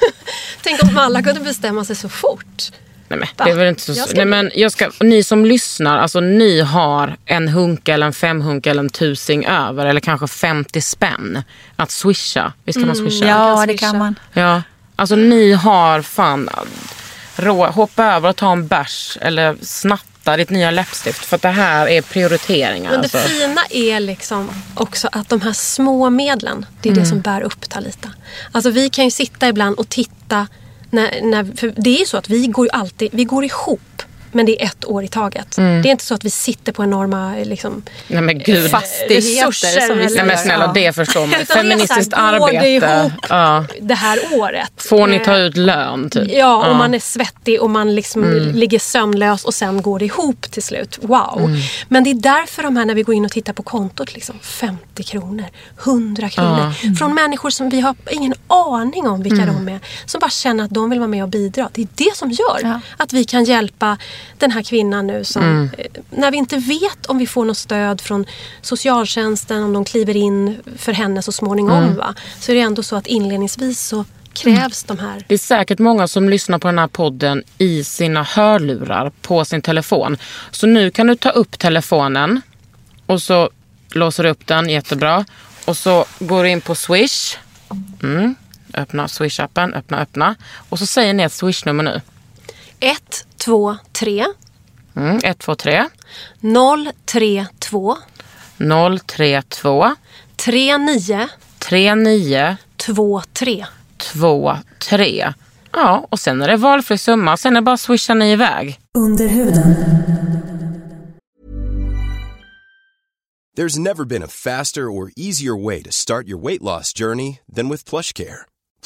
Speaker 3: Tänk om alla kunde bestämma sig så fort.
Speaker 2: Nej, men, det är väl inte så,
Speaker 3: Jag ska
Speaker 2: nej, men jag ska, ni som lyssnar, alltså ni har en hunk eller en femhunk eller en tusing över eller kanske 50 spänn att swisha. Visst kan man swisha?
Speaker 5: Ja,
Speaker 3: kan
Speaker 5: det
Speaker 3: swisha.
Speaker 5: kan man.
Speaker 2: Ja, alltså ni har fan rå, hoppa över och ta en bärs eller snatta ditt nya läppstift för att det här är prioriteringar.
Speaker 3: Men det
Speaker 2: alltså.
Speaker 3: fina är liksom också att de här små medlen, det är
Speaker 2: Mm.
Speaker 3: det som bär upp Talita. Alltså vi kan ju sitta ibland och titta. När, när, för det är ju så att vi går ju alltid, vi går ihop. Men det är ett år i taget.
Speaker 2: Mm.
Speaker 3: Det är inte så att vi sitter på enorma liksom,
Speaker 2: Nej men gud.
Speaker 5: Fastigheter
Speaker 3: resurser
Speaker 5: som vi
Speaker 2: Nej men snälla
Speaker 5: Ja.
Speaker 2: det förstår man.
Speaker 3: Är
Speaker 2: Feministiskt
Speaker 3: här, går det
Speaker 2: arbete.
Speaker 3: ihop?
Speaker 2: Ja.
Speaker 3: det här året.
Speaker 2: Får ni ta
Speaker 3: Eh,
Speaker 2: ut lön typ?
Speaker 3: Ja, och man är svettig och man liksom
Speaker 2: Mm.
Speaker 3: ligger sömnlös och sen går det ihop till slut. Wow!
Speaker 2: Mm.
Speaker 3: Men det är därför de här när vi går in och tittar på kontot, liksom 50 kronor, 100 kronor. Från människor som vi har ingen aning om vilka
Speaker 2: Mm.
Speaker 3: de är. Som bara känner att de vill vara med och bidra. Det är det som gör
Speaker 5: Ja.
Speaker 3: att vi kan hjälpa den här kvinnan nu som,
Speaker 2: Mm.
Speaker 3: eh, när vi inte vet om vi får något stöd från socialtjänsten, om de kliver in för henne så småningom.
Speaker 2: Mm.
Speaker 3: Va? Så är det ändå så att inledningsvis så krävs de här
Speaker 2: Det är säkert många som lyssnar på den här podden i sina hörlurar på sin telefon. Så nu kan du ta upp telefonen och så låser du upp den jättebra. Och så går du in på Swish. Mm. Öppna Swish-appen, öppna, öppna. Och så säger ni ett Swish-nummer nu.
Speaker 3: 1, 2, 3,
Speaker 2: Mm. 123
Speaker 3: 032
Speaker 2: 032
Speaker 3: 39
Speaker 2: 39
Speaker 3: 23.
Speaker 2: 23. Ja, och sen är det valfri summa. Sen är det bara att swisha ni iväg.
Speaker 1: Under huden.
Speaker 6: There's never been a faster or easier way to start your weight loss journey than with PlushCare.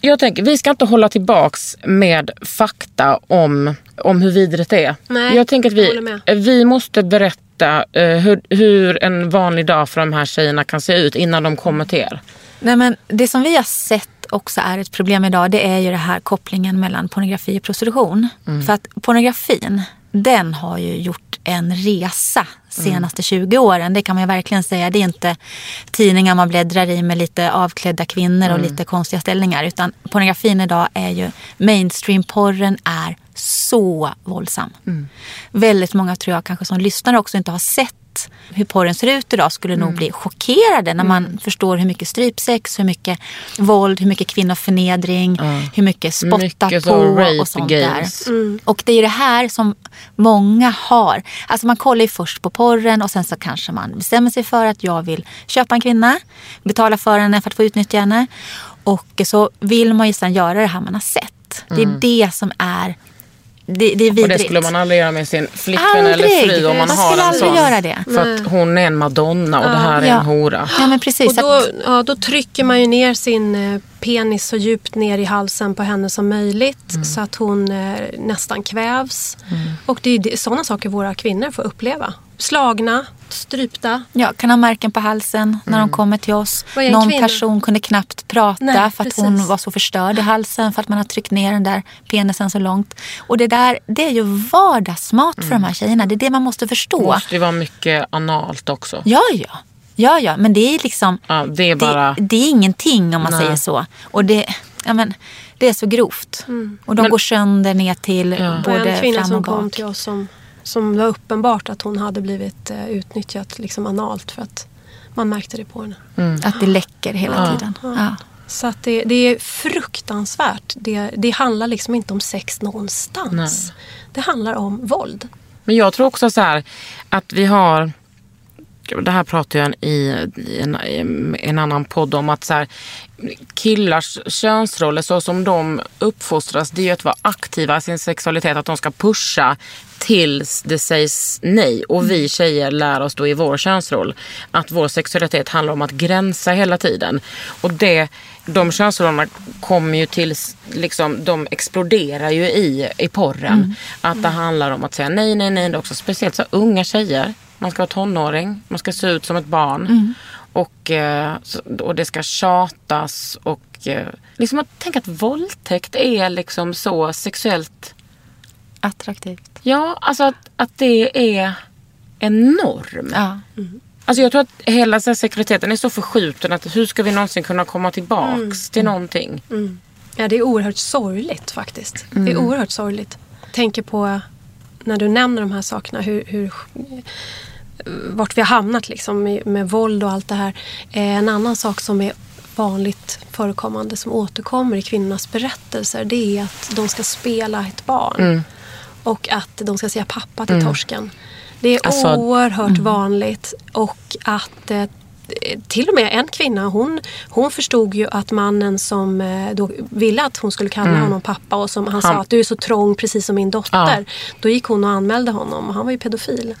Speaker 2: Jag tänker, vi ska inte hålla tillbaks med fakta om, om hur vidrigt det är.
Speaker 3: Nej,
Speaker 2: jag tänker att vi, vi måste berätta eh, hur, hur en vanlig dag för de här tjejerna kan se ut innan de kommer till er.
Speaker 5: Nej, men det som vi har sett också är ett problem idag det är ju det här kopplingen mellan pornografi och prostitution. För att pornografin den har ju gjort en resa senaste 20 åren. Det kan man ju verkligen säga. Det är inte tidningar man bläddrar i med lite avklädda kvinnor och lite konstiga ställningar. Utan pornografin idag är ju, mainstream-porren är så våldsam. Väldigt många tror jag kanske som lyssnar också inte har sett hur porren ser ut idag skulle nog bli chockerade när man förstår hur mycket strypsex, hur mycket våld, hur mycket kvinnoförnedring, hur mycket spottar
Speaker 2: Mycket
Speaker 5: på och sånt
Speaker 2: games.
Speaker 5: där. Och det är ju det här som många har. Alltså man kollar ju först på porren och sen så kanske man bestämmer sig för att jag vill köpa en kvinna, betala för henne för att få utnyttja henne. Och så vill man ju sen göra det här man har sett. Det är det som är det, det är
Speaker 2: Och det
Speaker 5: vidrigt.
Speaker 2: skulle man aldrig göra med sin flickvän eller
Speaker 5: Aldrig.
Speaker 2: fru om man,
Speaker 5: Man
Speaker 2: har en
Speaker 5: aldrig
Speaker 2: sån.
Speaker 5: göra det.
Speaker 2: För att hon är en madonna och det här är
Speaker 5: Ja.
Speaker 2: en hora.
Speaker 5: Ja men precis.
Speaker 3: Och då, ja, då trycker man ju ner sin eh, penis så djupt ner i halsen på henne som möjligt så att hon eh, nästan kvävs. Och det är det- sådana saker våra kvinnor får uppleva. Slagna, strypta.
Speaker 5: Ja, kan ha märken på halsen när de kommer till oss. Någon
Speaker 3: kvinna?
Speaker 5: person kunde knappt prata
Speaker 3: Nej,
Speaker 5: för att hon
Speaker 3: precis.
Speaker 5: var så förstörd i halsen för att man har tryckt ner den där penisen så långt. Och det där, det är ju vardagsmat för de här tjejerna. Det är det man måste
Speaker 2: Det
Speaker 5: förstå.
Speaker 2: måste ju vara mycket analt också.
Speaker 5: Ja, ja. Ja, ja, men det är liksom...
Speaker 2: Ja, det är bara...
Speaker 5: Det, det är ingenting om man
Speaker 2: Nej.
Speaker 5: säger så. Och det, ja, men, det är så grovt. Och de
Speaker 2: Men-
Speaker 5: går sönder ner till
Speaker 2: Ja.
Speaker 3: Och
Speaker 5: både
Speaker 3: en kvinna
Speaker 5: fram
Speaker 3: som kom
Speaker 5: bak.
Speaker 3: till oss som, som var uppenbart att hon hade blivit eh, utnyttjat liksom analt för att man märkte det på henne.
Speaker 5: Att det läcker hela
Speaker 2: Ja.
Speaker 5: tiden. Ja.
Speaker 3: Så att det, det är fruktansvärt. Det, det handlar liksom inte om sex någonstans. Det handlar om våld.
Speaker 2: Men jag tror också så här att vi har, det här pratar jag i, i, en, i en annan podd om, att så här, killars könsroller så som de uppfostras, det är ju att vara aktiva i sin sexualitet, att de ska pusha tills det sägs nej. Och vi tjejer lär oss då i vår könsroll att vår sexualitet handlar om att gränsa hela tiden. Och det, de könsrollerna kommer ju till, liksom, de exploderar ju i, i porren. Att det handlar om att säga nej, nej, nej. Det är också speciellt så unga tjejer. Man ska vara tonåring, man ska se ut som ett barn. Och, eh, och det ska tjatas och eh, liksom att tänka att våldtäkt är liksom så sexuellt
Speaker 5: Attraktivt.
Speaker 2: Ja, alltså att, att det är en norm.
Speaker 5: Ja.
Speaker 2: Alltså jag tror att hela så sexualiteten är så förskjuten att hur ska vi någonsin kunna komma tillbaks till någonting?
Speaker 3: Ja, det är oerhört sorgligt faktiskt. Det
Speaker 2: Mm.
Speaker 3: är oerhört sorgligt. Jag tänker på när du nämner de här sakerna, hur, hur, vart vi har hamnat liksom, med, med våld och allt det här. Eh, En annan sak som är vanligt förekommande som återkommer i kvinnornas berättelser det är att de ska spela ett barn.
Speaker 2: Mm.
Speaker 3: Och att de ska säga pappa till torsken. Det är
Speaker 2: Alltså,
Speaker 3: oerhört vanligt. Och att eh, till och med en kvinna, hon, hon förstod ju att mannen som eh, då ville att hon skulle kalla honom pappa och som han, sa
Speaker 2: Mm. Han-
Speaker 3: att du är så trång precis som min dotter.
Speaker 2: Ja. Mm.
Speaker 3: Då gick hon och anmälde honom och han var ju pedofil.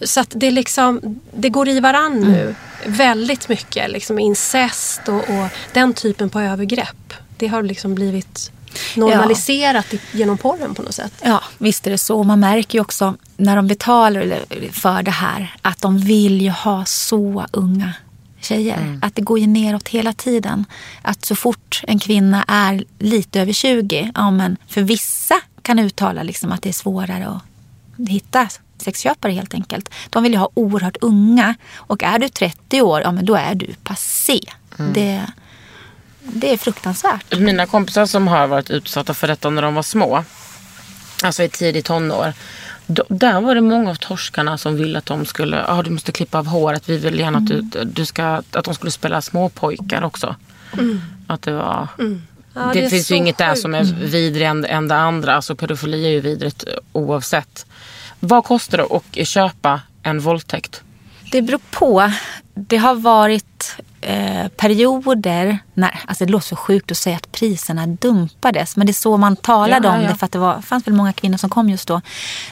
Speaker 3: Så att det, liksom, det går i varann
Speaker 2: Mm.
Speaker 3: nu. Väldigt mycket liksom incest och, och den typen på övergrepp. Det har liksom blivit normaliserat i, genom porren på något sätt.
Speaker 5: Ja, visst är det så. Man märker ju också när de betalar för det här att de vill ju ha så unga tjejer. Att det går ju neråt hela tiden. Att så fort en kvinna är lite över 20, ja men för vissa kan uttala liksom att det är svårare att hitta sexköpare helt enkelt. De vill ju ha oerhört unga. Och är du 30 år, ja men då är du passé. Det, det är fruktansvärt.
Speaker 2: Mina kompisar som har varit utsatta för detta när de var små, alltså i tidig tonår. Då, där var det många av torskarna som ville att de skulle, ja du måste klippa av håret, vi vill gärna att, du, du ska, att de skulle spela småpojkar också. Att det var...
Speaker 3: Ja,
Speaker 2: det,
Speaker 3: är
Speaker 2: finns ju inget där
Speaker 3: sjukt.
Speaker 2: som är vidrigare än, än det andra. Alltså pedofili är ju vidrigt eh, oavsett. Vad kostar det att köpa en våldtäkt?
Speaker 5: Det beror på. Det har varit eh, perioder, när, alltså det låter så sjukt att säga att priserna dumpades, men det är så man talade
Speaker 2: Ja,
Speaker 5: om
Speaker 2: ja.
Speaker 5: det för att det var, fanns väl många kvinnor som kom just då.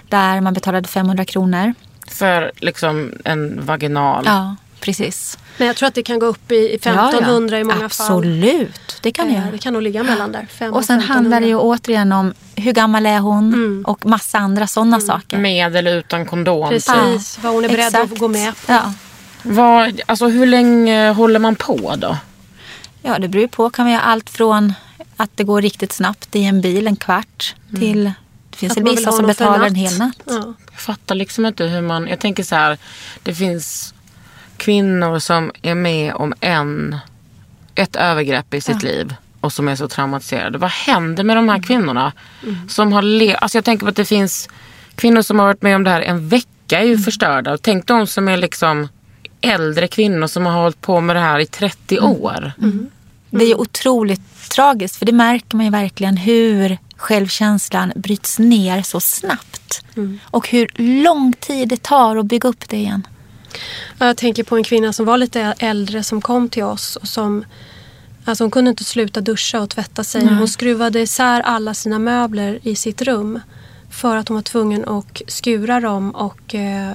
Speaker 5: Där man betalade 500 kronor.
Speaker 2: För liksom en vaginal?
Speaker 5: Ja, precis.
Speaker 3: Men jag tror att det kan gå upp i 1500 i många fall.
Speaker 5: Absolut, det kan det
Speaker 3: Eh,
Speaker 5: göra.
Speaker 3: Det kan nog ligga mellan där. 500
Speaker 5: Och sen handlar det ju återigen om hur gammal är hon
Speaker 3: Mm.
Speaker 5: och massa andra sådana saker.
Speaker 2: Med eller utan kondom?
Speaker 3: Precis, vad hon är beredd
Speaker 5: Exakt.
Speaker 3: att gå med på.
Speaker 5: Ja.
Speaker 2: Vad, alltså hur länge håller man på då?
Speaker 5: Ja, det beror ju på. Kan vi ha allt från att det går riktigt snabbt i en bil, en kvart, till det finns
Speaker 3: Att
Speaker 5: väl vissa som betalar en hel natt.
Speaker 3: Ja.
Speaker 2: Jag fattar liksom inte hur man... Jag tänker så här, det finns kvinnor som är med om en, ett övergrepp i sitt liv och som är så traumatiserade. Vad händer med de här kvinnorna? Som har le- alltså jag tänker på att det finns kvinnor som har varit med om det här en vecka är ju förstörda. Och tänk de som är liksom äldre kvinnor som har hållit på med det här i 30 år.
Speaker 5: Det är ju otroligt tragiskt för det märker man ju verkligen hur självkänslan bryts ner så snabbt. Och hur lång tid det tar att bygga upp det igen.
Speaker 3: Jag tänker på en kvinna som var lite äldre som kom till oss. Och som, alltså hon kunde inte sluta duscha och tvätta sig. Hon skruvade isär alla sina möbler i sitt rum. För att hon var tvungen att skura dem och eh,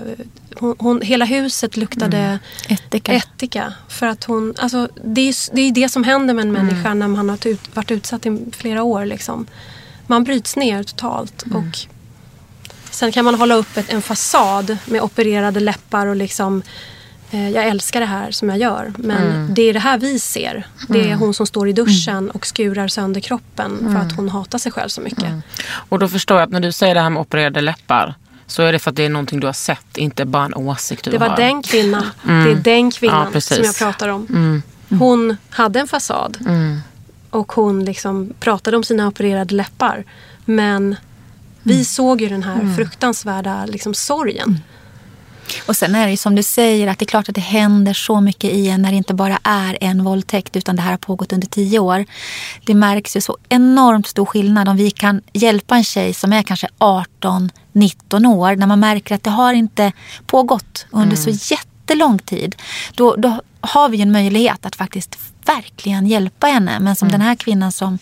Speaker 3: hon, hon, hela huset luktade
Speaker 5: Ättika.
Speaker 3: ättika. För att hon, alltså, det, är, det är det som händer med en människa när man har ut, varit utsatt i flera år. Liksom. Man bryts ner totalt. Och sen kan man hålla upp ett, en fasad med opererade läppar och liksom jag älskar det här som jag gör. Men det är det här vi ser. Det är hon som står i duschen och skurar sönder kroppen för att hon hatar sig själv så mycket.
Speaker 2: Och då förstår jag att när du säger det här med opererade läppar så är det för att det är någonting du har sett, inte bara en åsikt du
Speaker 3: Det var
Speaker 2: har.
Speaker 3: den kvinnan. Det är den
Speaker 2: Ja,
Speaker 3: kvinnan
Speaker 2: precis.
Speaker 3: som jag pratar om. Hon hade en fasad. Och hon liksom pratade om sina opererade läppar. Men vi såg ju den här fruktansvärda liksom, sorgen.
Speaker 5: Och sen är det ju som du säger att det är klart att det händer så mycket i en när det inte bara är en våldtäkt utan det här har pågått under tio år. Det märks ju så enormt stor skillnad om vi kan hjälpa en tjej som är kanske 18, 19 år när man märker att det har inte pågått under så mm jättelång tid. Då, då har vi en möjlighet att faktiskt verkligen hjälpa henne. Men som den här kvinnan som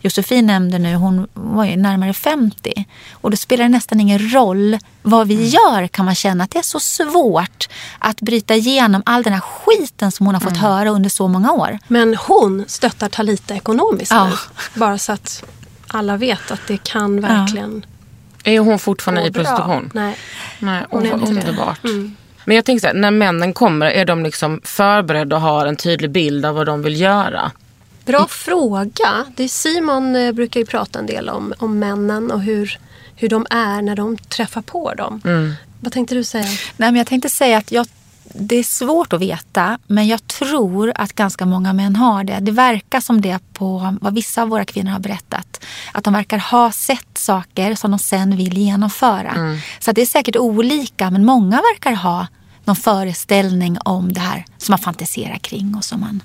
Speaker 5: Josefin nämnde nu, hon var ju närmare 50. Och då spelar det nästan ingen roll vad vi gör kan man känna att det är så svårt att bryta igenom all den här skiten som hon har fått höra under så många år.
Speaker 3: Men hon stöttar Talita ekonomiskt
Speaker 5: Ja.
Speaker 3: nu. Bara så att alla vet att det kan verkligen
Speaker 2: Är hon fortfarande i prostitution?
Speaker 3: Nej.
Speaker 2: Nej,
Speaker 3: Hon
Speaker 2: hon
Speaker 3: är inte det.
Speaker 2: underbart. Men jag tänker så här, när männen kommer, är de liksom förberedda och har en tydlig bild av vad de vill göra?
Speaker 3: Bra fråga. Det är Simon eh, brukar ju prata en del om, om männen och hur, hur de är när de träffar på dem. Vad tänkte du säga?
Speaker 5: Nej, men jag tänkte säga att jag, det är svårt att veta, men jag tror att ganska många män har det. Det verkar som det på vad vissa av våra kvinnor har berättat. Att de verkar ha sett saker som de sen vill genomföra. Så att det är säkert olika, men många verkar ha någon föreställning om det här som man fantiserar kring och som man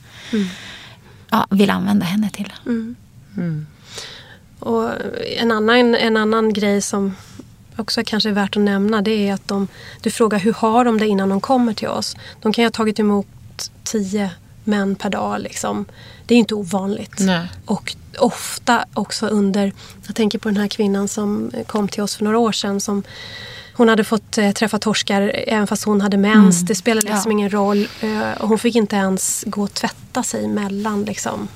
Speaker 5: ja, vill använda henne till.
Speaker 3: Och en, annan, en annan grej som också kanske är värt att nämna det är att de, du frågar hur har de det innan de kommer till oss. De kan ju ha tagit emot tio män per dag. Liksom. Det är inte ovanligt.
Speaker 2: Nej.
Speaker 3: Och ofta också under, jag tänker på den här kvinnan som kom till oss för några år sedan. Som, hon hade fått eh, träffa torskar även fast hon hade mens. Det spelade liksom
Speaker 5: Ja.
Speaker 3: ingen roll. Eh, och hon fick inte ens gå och tvätta sig mellan liksom,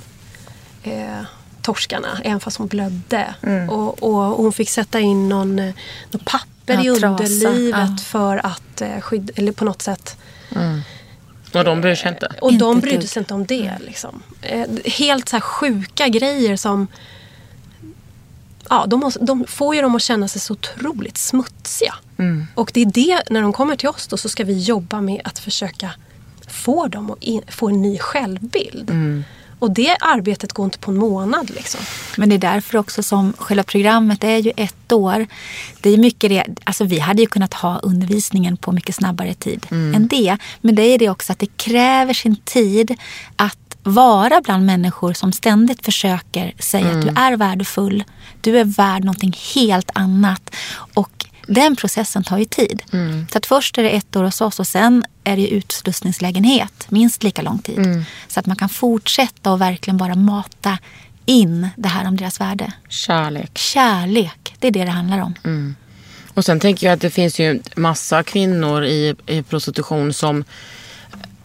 Speaker 3: eh, torskarna även fast hon blödde. Och, och hon fick sätta in någon, eh, någon papper
Speaker 5: Ja,
Speaker 3: i underlivet
Speaker 5: ja.
Speaker 3: för att eh, skydda, eller på något sätt.
Speaker 2: Och de bryr sig inte?
Speaker 3: Och de brydde
Speaker 5: dugg.
Speaker 3: sig inte om det. Liksom. Eh, helt så sjuka grejer som Ja, de, måste, de får ju dem att känna sig så otroligt smutsiga. Och det är det, när de kommer till oss då, så ska vi jobba med att försöka få dem att in, få en ny självbild. Och det arbetet går inte på en månad. Liksom.
Speaker 5: Men det är därför också som själva programmet är ju ett år. Det är mycket det, alltså vi hade ju kunnat ha undervisningen på mycket snabbare tid än det. Men det är det också att det kräver sin tid att vara bland människor som ständigt försöker säga att du är värdefull. Du är värd någonting helt annat. Och den processen tar ju tid. Så att först är det ett år hos oss och sen är det utslussningslägenhet minst lika lång tid. Så att man kan fortsätta och verkligen bara mata in det här om deras värde.
Speaker 2: Kärlek.
Speaker 5: Kärlek, det är det det handlar om.
Speaker 2: Och sen tänker jag att det finns ju massa kvinnor i, i prostitution som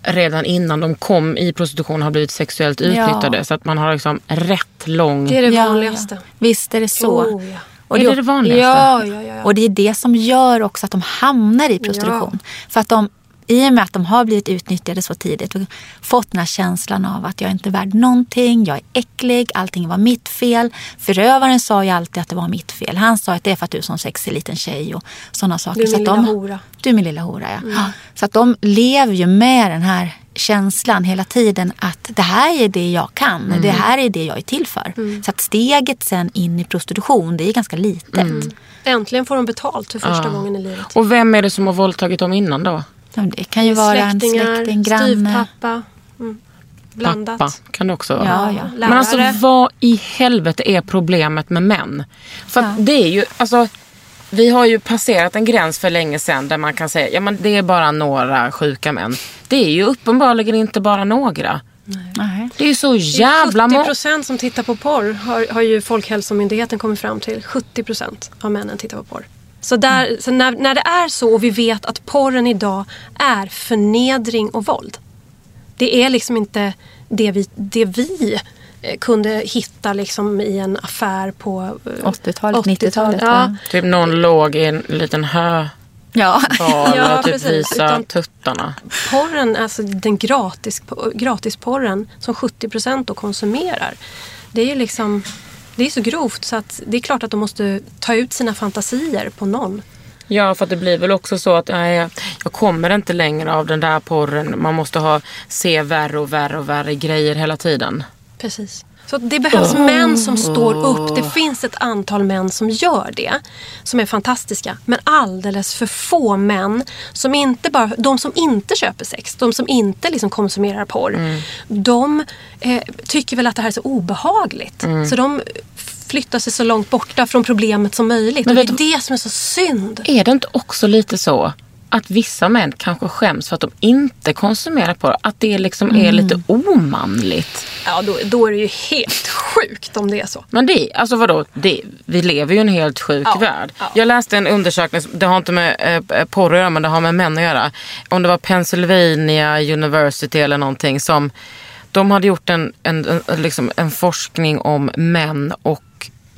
Speaker 2: redan innan de kom i prostitution har blivit sexuellt utnyttjade. Så att man har liksom rätt lång...
Speaker 3: Det är det
Speaker 5: Ja,
Speaker 3: vanligaste.
Speaker 5: ja. Visst är det så.
Speaker 3: Oh, ja.
Speaker 5: Och
Speaker 2: är det det vanligaste?
Speaker 3: Ja, ja, ja, ja.
Speaker 5: Och det är det som gör också att de hamnar i prostitution. För att de, i och med att de har blivit utnyttjade så tidigt och fått den här känslan av att jag är inte värd någonting, jag är äcklig, allting var mitt fel. Förövaren sa ju alltid att det var mitt fel. Han sa att det är för att du är som sexig liten tjej och sådana saker.
Speaker 3: Du är
Speaker 5: så
Speaker 3: min
Speaker 5: att
Speaker 3: lilla
Speaker 5: de,
Speaker 3: hora.
Speaker 5: Du är min lilla hora, ja. ja. Så att de lever ju med den här känslan hela tiden att det här är det jag kan, det här är det jag är till för. Så att steget sen in i prostitution, det är ganska litet.
Speaker 3: Äntligen får de betalt för första gången i livet.
Speaker 2: Och vem är det som har våldtagit dem innan då?
Speaker 5: Ja, Det kan ju vara en släkting, granne.
Speaker 3: styvpappa. Mm. Blandat.
Speaker 2: Pappa kan det också vara.
Speaker 5: Ja, ja.
Speaker 2: Men alltså vad i helvete är problemet med män? För att
Speaker 5: Ja.
Speaker 2: det är ju, alltså vi har ju passerat en gräns för länge sedan där man kan säga ja men det är bara några sjuka män. Det är ju uppenbarligen inte bara några.
Speaker 5: Nej.
Speaker 2: Det är ju så jävla
Speaker 3: 70
Speaker 2: många.
Speaker 3: procent som tittar på porr har, har ju Folkhälsomyndigheten kommit fram till. 70 procent av männen tittar på porr. Så, där, så när, när det är så och vi vet att porren idag är förnedring och våld. Det är liksom inte det vi, det vi kunde hitta liksom i en affär på eh,
Speaker 5: 80-talet,
Speaker 3: 80-talet.
Speaker 5: 90-talet.
Speaker 3: Ja.
Speaker 2: Typ någon låg i en liten höbal
Speaker 5: Ja.
Speaker 3: Ja,
Speaker 2: och typ
Speaker 3: precis.
Speaker 2: visa
Speaker 3: Utan-
Speaker 2: tuttarna.
Speaker 3: porren, alltså den gratis, gratisporren som 70 procent då konsumerar. Det är ju liksom, det är så grovt så att det är klart att de måste ta ut sina fantasier på någon.
Speaker 2: Ja, för att det blir väl också så att nej, jag- jag kommer inte längre av den där porren. Man måste ha, se värre och värre och värre grejer hela tiden.
Speaker 3: Precis. Så det behövs män som står upp. Det finns ett antal män som gör det. Som är fantastiska. Men alldeles för få män. Som inte bara, de som inte köper sex. De som inte liksom konsumerar porr. De eh, tycker väl att det här är så obehagligt. Så de flyttar sig så långt borta från problemet som möjligt.
Speaker 2: Men
Speaker 3: och det är det som är så synd.
Speaker 2: Är det inte också lite så att vissa män kanske skäms för att de inte konsumerar porr? Att det liksom är lite omanligt?
Speaker 3: Ja, då, då är det ju helt sjukt om det är så.
Speaker 2: Men det, alltså vadå, det, vi lever ju i en helt sjuk
Speaker 3: Ja,
Speaker 2: värld.
Speaker 3: ja.
Speaker 2: Jag läste en undersökning, det har inte med eh, porr att göra men det har med män att göra. Om det var Pennsylvania University eller någonting som, de hade gjort en, en, en, liksom en forskning om män och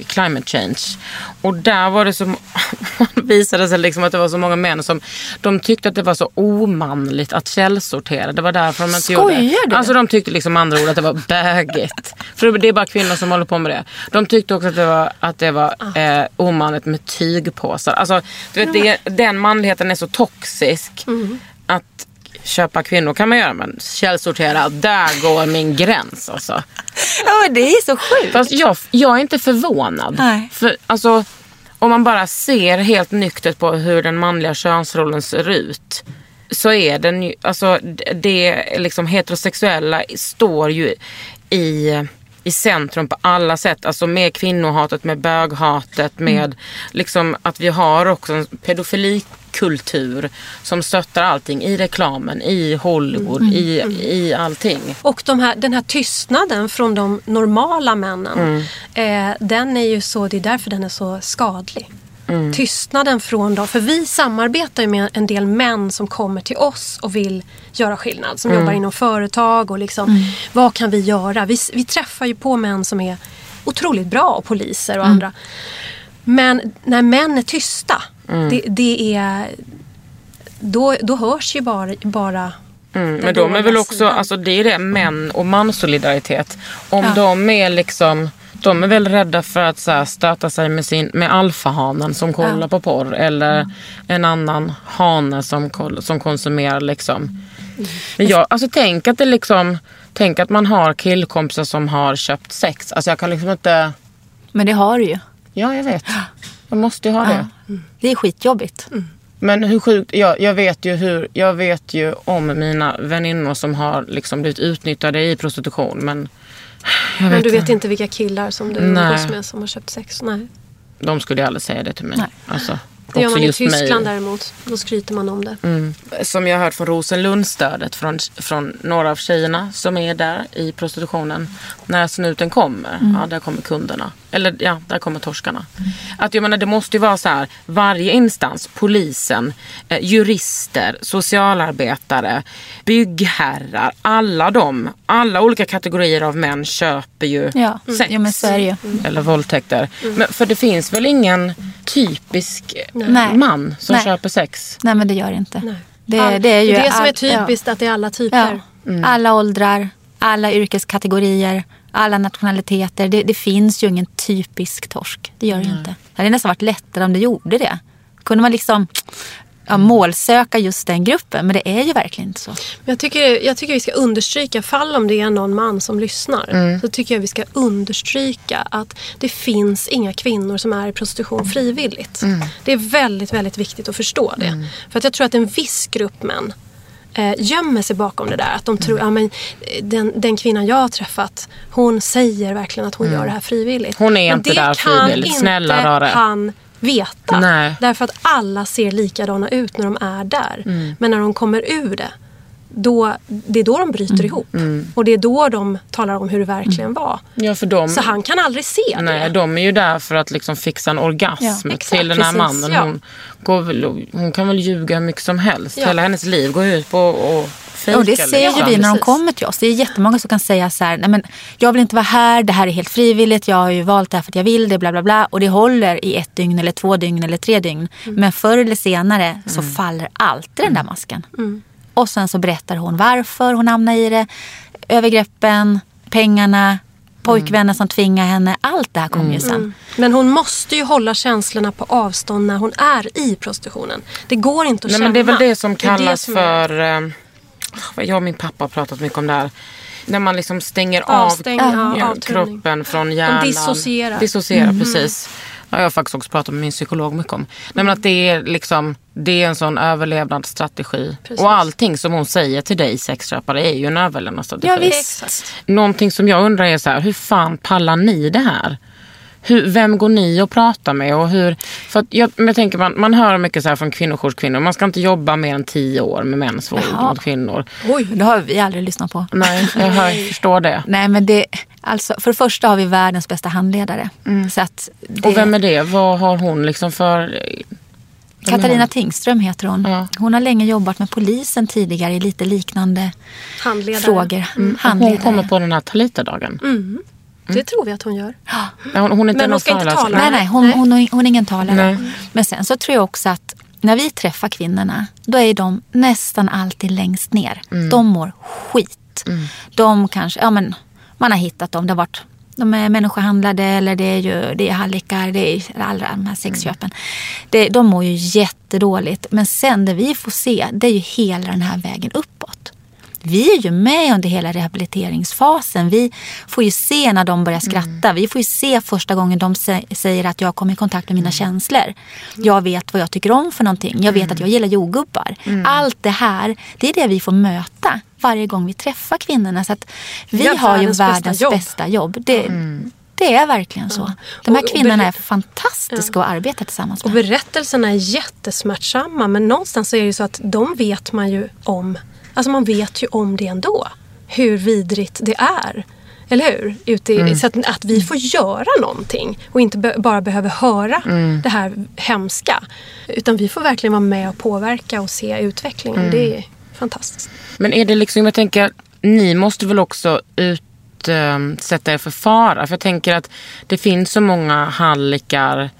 Speaker 2: climate change. Och där var det så, visade sig liksom att det var så många män som de tyckte att det var så omanligt att källsortera. Det var därför de inte gjorde
Speaker 5: Skojar
Speaker 2: det.
Speaker 5: du?
Speaker 2: Alltså de tyckte liksom andra ord att det var bögigt. För det är bara kvinnor som håller på med det. De tyckte också att det var, att det var eh, omanligt med tygpåsar. Alltså, du vet, det, den manligheten är så toxisk att köpa kvinnor kan man göra men källsortera, där går min gräns alltså.
Speaker 5: ja, det är så sjukt.
Speaker 2: Fast jag, jag är inte förvånad.
Speaker 5: Nej.
Speaker 2: För alltså, om man bara ser helt nyktert på hur den manliga könsrollen ser ut. Så är den ju, alltså det- liksom heterosexuella står ju i, i centrum på alla sätt. Alltså med kvinnohatet, med böghatet, med liksom att vi har också en pedofilikultur som stöttar allting i reklamen, i Hollywood, i, i allting.
Speaker 3: Och de här, den här tystnaden från de normala männen. Eh, den är ju så, det är därför den är så skadlig. Tystnaden från dem. För vi samarbetar ju med en del män som kommer till oss och vill göra skillnad. Som jobbar inom företag och liksom, vad kan vi göra? Vi, vi träffar ju på män som är otroligt bra och poliser och andra. Men när män är tysta, det, det är... Då, då hörs ju bara, bara
Speaker 2: Mm, men de är väl också,
Speaker 3: sidan.
Speaker 2: alltså det är det, män och manssolidaritet. Om
Speaker 5: Ja.
Speaker 2: de är liksom, de är väl rädda för att så här, stöta sig med, sin, med alfahanen som kollar på porr. Eller en annan hane som, som konsumerar liksom. Men jag, alltså tänk att det liksom, tänk att man har killkompisar som har köpt sex. Alltså jag kan liksom inte,
Speaker 5: Men det har du ju.
Speaker 2: ja jag vet. Jag måste ju ha det.
Speaker 5: Det är skitjobbigt.
Speaker 2: Men hur sjukt, jag, jag, vet ju hur, jag vet ju om mina väninnor som har liksom blivit utnyttjade i prostitution. Men jag
Speaker 3: Men du vet inte vilka killar som du umgås med som har köpt sex? Nej.
Speaker 2: de skulle ju aldrig säga det till mig.
Speaker 5: Nej.
Speaker 2: Alltså,
Speaker 3: Det gör man i
Speaker 2: just mig.
Speaker 3: Tyskland däremot. Då skryter man om det.
Speaker 2: Mm. Som jag har hört från Rosenlundstödet från, från några av tjejerna som är där i prostitutionen. När snuten kommer, ja där kommer kunderna. Eller ja, där kommer torskarna. Att jag menar det måste ju vara så här, varje instans, polisen, eh, jurister, socialarbetare, byggherrar, alla de, alla olika kategorier av män köper ju
Speaker 5: Ja,
Speaker 2: sex.
Speaker 5: ja men ju.
Speaker 2: Eller våldtäkter. Men, för det finns väl ingen typisk
Speaker 5: Nej.
Speaker 2: man som
Speaker 5: Nej.
Speaker 2: köper sex?
Speaker 5: Nej men det gör inte. Det,
Speaker 3: All-
Speaker 5: det är ju
Speaker 3: det som är
Speaker 5: all-
Speaker 3: typiskt, att det är alla
Speaker 5: Ja.
Speaker 3: typer.
Speaker 5: Ja. Alla åldrar, alla yrkeskategorier, alla nationaliteter. Det, det finns ju ingen typisk torsk. Det gör det ju inte. Det hade nästan varit lättare om det gjorde det. Kunde man liksom ja, målsöka just den gruppen. Men det är ju verkligen inte så.
Speaker 3: Men jag, tycker, jag tycker vi ska understryka, fall om det är någon man som lyssnar,
Speaker 2: Mm.
Speaker 3: så tycker jag vi ska understryka att det finns inga kvinnor som är i prostitution frivilligt.
Speaker 2: Mm.
Speaker 3: Det är väldigt, väldigt viktigt att förstå det. För att jag tror att en viss grupp män eh, gömmer sig bakom det där. Att de
Speaker 2: Mm.
Speaker 3: tror, ja men den, den kvinnan jag har träffat, hon säger verkligen att hon gör det här frivilligt.
Speaker 2: Mm. Hon är
Speaker 3: Men
Speaker 2: inte där
Speaker 3: kan
Speaker 2: frivilligt. Snälla
Speaker 3: inte
Speaker 2: rara.
Speaker 3: Veta.
Speaker 2: Nej.
Speaker 3: Därför att alla ser likadana ut när de är där.
Speaker 2: Mm.
Speaker 3: Men när de kommer ur det, då, det är då de bryter ihop. Och det är då de talar om hur det verkligen var.
Speaker 2: Ja, för dem,
Speaker 3: Så han kan aldrig se
Speaker 2: nej,
Speaker 3: det.
Speaker 2: de är ju där för att liksom fixa en orgasm
Speaker 5: Ja,
Speaker 3: exakt,
Speaker 2: till den här
Speaker 3: precis,
Speaker 2: mannen.
Speaker 3: ja.
Speaker 2: Hon, väl, hon kan väl ljuga hur mycket som helst.
Speaker 3: Ja.
Speaker 2: Hela hennes liv går ut på att
Speaker 5: Och det säger
Speaker 2: liksom.
Speaker 5: ju vi när de kommer till oss. Det är jättemånga som kan säga så här, nej men jag vill inte vara här, det här är helt frivilligt, jag har ju valt det här för att jag vill det, bla bla bla. Och det håller i ett dygn eller två dygn eller tre dygn.
Speaker 3: Mm.
Speaker 5: Men förr eller senare så faller alltid den där masken.
Speaker 3: Mm.
Speaker 5: Och sen så berättar hon varför hon hamnar i det. Övergreppen, pengarna, pojkvänner som tvingar henne. Allt det här kommer ju sen.
Speaker 3: Men hon måste ju hålla känslorna på avstånd när hon är i prostitutionen. Det går inte att
Speaker 2: Nej,
Speaker 3: känna.
Speaker 2: men det är väl det som
Speaker 3: Det är det
Speaker 2: kallas
Speaker 3: som är-
Speaker 2: för... Eh, jag och min pappa har pratat mycket om det här. När man liksom stänger
Speaker 3: Avstäng,
Speaker 2: av
Speaker 3: ja,
Speaker 2: ja, kroppen från hjärnan.
Speaker 3: dissocierar.
Speaker 2: Dissocierar, precis. Ja, jag har faktiskt också pratat med min psykolog mycket om. Nej, men att det, är liksom, det är en sån överlevnadsstrategi.
Speaker 3: Precis.
Speaker 2: Och allting som hon säger till dig sexköpare är ju en överlevnadsstrategi.
Speaker 5: Ja, visst.
Speaker 2: Någonting som jag undrar är så här, hur fan pallar ni det här? Hur, vem går ni och pratar med? Och hur, för att jag, men jag tänker man, man hör mycket så här från kvinnojoursკvinnor. Man ska inte jobba mer än tio år med mäns våld
Speaker 5: Jaha.
Speaker 2: mot kvinnor.
Speaker 5: Oj, det har vi aldrig lyssnat på.
Speaker 2: Nej, jag hör, förstår det.
Speaker 5: Nej, men det, alltså, för det första har vi världens bästa handledare. Så att det,
Speaker 2: Mm. Och vem är det? Vad har hon liksom för...
Speaker 5: Katarina Tingström heter hon.
Speaker 2: Ja.
Speaker 5: Hon har länge jobbat med polisen tidigare i lite liknande
Speaker 3: Handledare.
Speaker 5: frågor. Mm.
Speaker 2: Hon
Speaker 5: Handledare.
Speaker 2: kommer på den här Talita-dagen.
Speaker 3: Det tror vi att hon gör.
Speaker 2: Ja, Hon, hon är inte
Speaker 3: Men hon
Speaker 2: någon
Speaker 3: ska inte tala.
Speaker 5: Nej, nej, hon,
Speaker 3: Nej.
Speaker 5: Hon, hon, hon är ingen talare.
Speaker 2: Nej.
Speaker 5: Men sen så tror jag också att när vi träffar kvinnorna, då är de nästan alltid längst ner.
Speaker 2: Mm.
Speaker 5: De mår skit. De kanske, ja men man har hittat dem. Det har varit, de är människohandlade eller det är ju det är hallickar, det är alla de här sexköpen. Det, de mår ju jättedåligt. Men sen det vi får se, det är ju hela den här vägen uppåt. Vi är ju med under hela rehabiliteringsfasen. Vi får ju se när de börjar skratta. Vi får ju se första gången de sä- säger att jag kommer i kontakt med mina känslor. Jag vet vad jag tycker om för någonting. Jag vet att jag gillar jordgubbar. Allt det här, det är det vi får möta varje gång vi träffar kvinnorna. Så att vi
Speaker 3: har
Speaker 5: har ju
Speaker 3: världens bästa jobb.
Speaker 5: bästa jobb. Det, det är verkligen så. De här
Speaker 3: Och- och
Speaker 5: kvinnorna är fantastiska att arbeta tillsammans
Speaker 3: Och
Speaker 5: med.
Speaker 3: berättelserna är jättesmärtsamma men någonstans är det ju så att de vet man ju om. Alltså man vet ju om det ändå. Hur vidrigt det är. Eller hur? Ute i, Så att, att vi får göra någonting och inte be, bara behöver höra det här hemska. Utan vi får verkligen vara med och påverka och se utvecklingen. Det är fantastiskt.
Speaker 2: Men är det liksom, jag tänker, ni måste väl också utsätta er för fara? För jag tänker att det finns så många hallickar,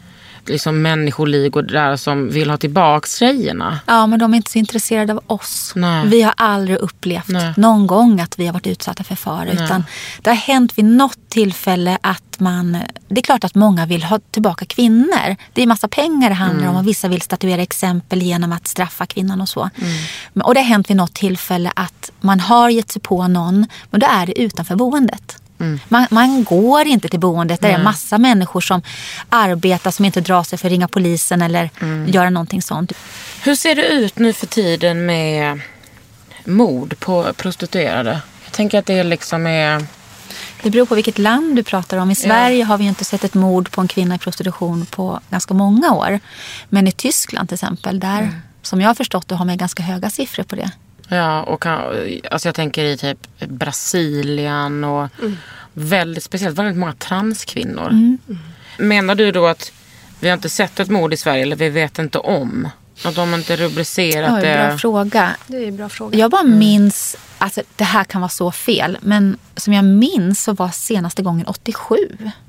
Speaker 2: liksom människoligor där som vill ha tillbaks tjejerna.
Speaker 5: Ja, men de är inte så intresserade av oss.
Speaker 2: Nej.
Speaker 5: Vi har aldrig upplevt
Speaker 2: Nej.
Speaker 5: någon gång att vi har varit utsatta för fara. Utan det har hänt vid något tillfälle att man... Det är klart att många vill ha tillbaka kvinnor. Det är massa pengar det handlar
Speaker 2: Mm.
Speaker 5: om och vissa vill statuera exempel genom att straffa kvinnan och så.
Speaker 2: Mm.
Speaker 5: Och det har hänt vid något tillfälle att man har gett sig på någon, men då är det utanför boendet.
Speaker 2: Mm.
Speaker 5: Man, man går inte till boendet. Det är massa människor som arbetar som inte drar sig för att ringa polisen eller
Speaker 2: Mm.
Speaker 5: göra någonting sånt.
Speaker 2: Hur ser det ut nu för tiden med mord på prostituerade? Jag tänker att det liksom är...
Speaker 5: Det beror på vilket land du pratar om. I Sverige har vi inte sett ett mord på en kvinna i prostitution på ganska många år. Men i Tyskland till exempel, där
Speaker 2: Mm.
Speaker 5: som jag har förstått det har man ganska höga siffror på det.
Speaker 2: Ja, och kan, alltså jag tänker i typ Brasilien och väldigt speciellt väldigt många transkvinnor. Menar du då att vi har inte sett ett mord i Sverige eller vi vet inte om? Att de inte rubricerat
Speaker 5: Oj,
Speaker 2: det?
Speaker 5: bra fråga.
Speaker 3: Det är en bra fråga.
Speaker 5: Jag bara
Speaker 2: Mm.
Speaker 5: minns, alltså det här kan vara så fel, men som jag minns så var senaste gången 87.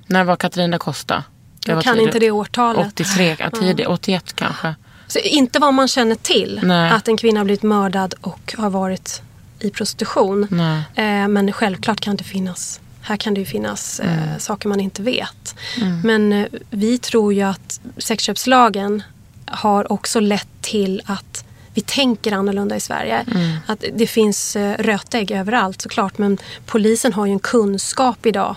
Speaker 2: När var Katarina Costa?
Speaker 3: Jag
Speaker 2: var
Speaker 3: kan
Speaker 2: tidigt.
Speaker 3: inte det årtalet.
Speaker 2: 83, ja, tidigt, 81 kanske.
Speaker 3: Så inte vad man känner till.
Speaker 2: Nej.
Speaker 3: Att en kvinna har blivit mördad och har varit i prostitution. Eh, men självklart kan det finnas här kan det ju finnas
Speaker 2: Mm.
Speaker 3: eh, saker man inte vet. Men eh, vi tror ju att sexköpslagen har också lett till att vi tänker annorlunda i Sverige.
Speaker 2: Mm.
Speaker 3: Att det finns eh, rötägg överallt såklart men polisen har ju en kunskap idag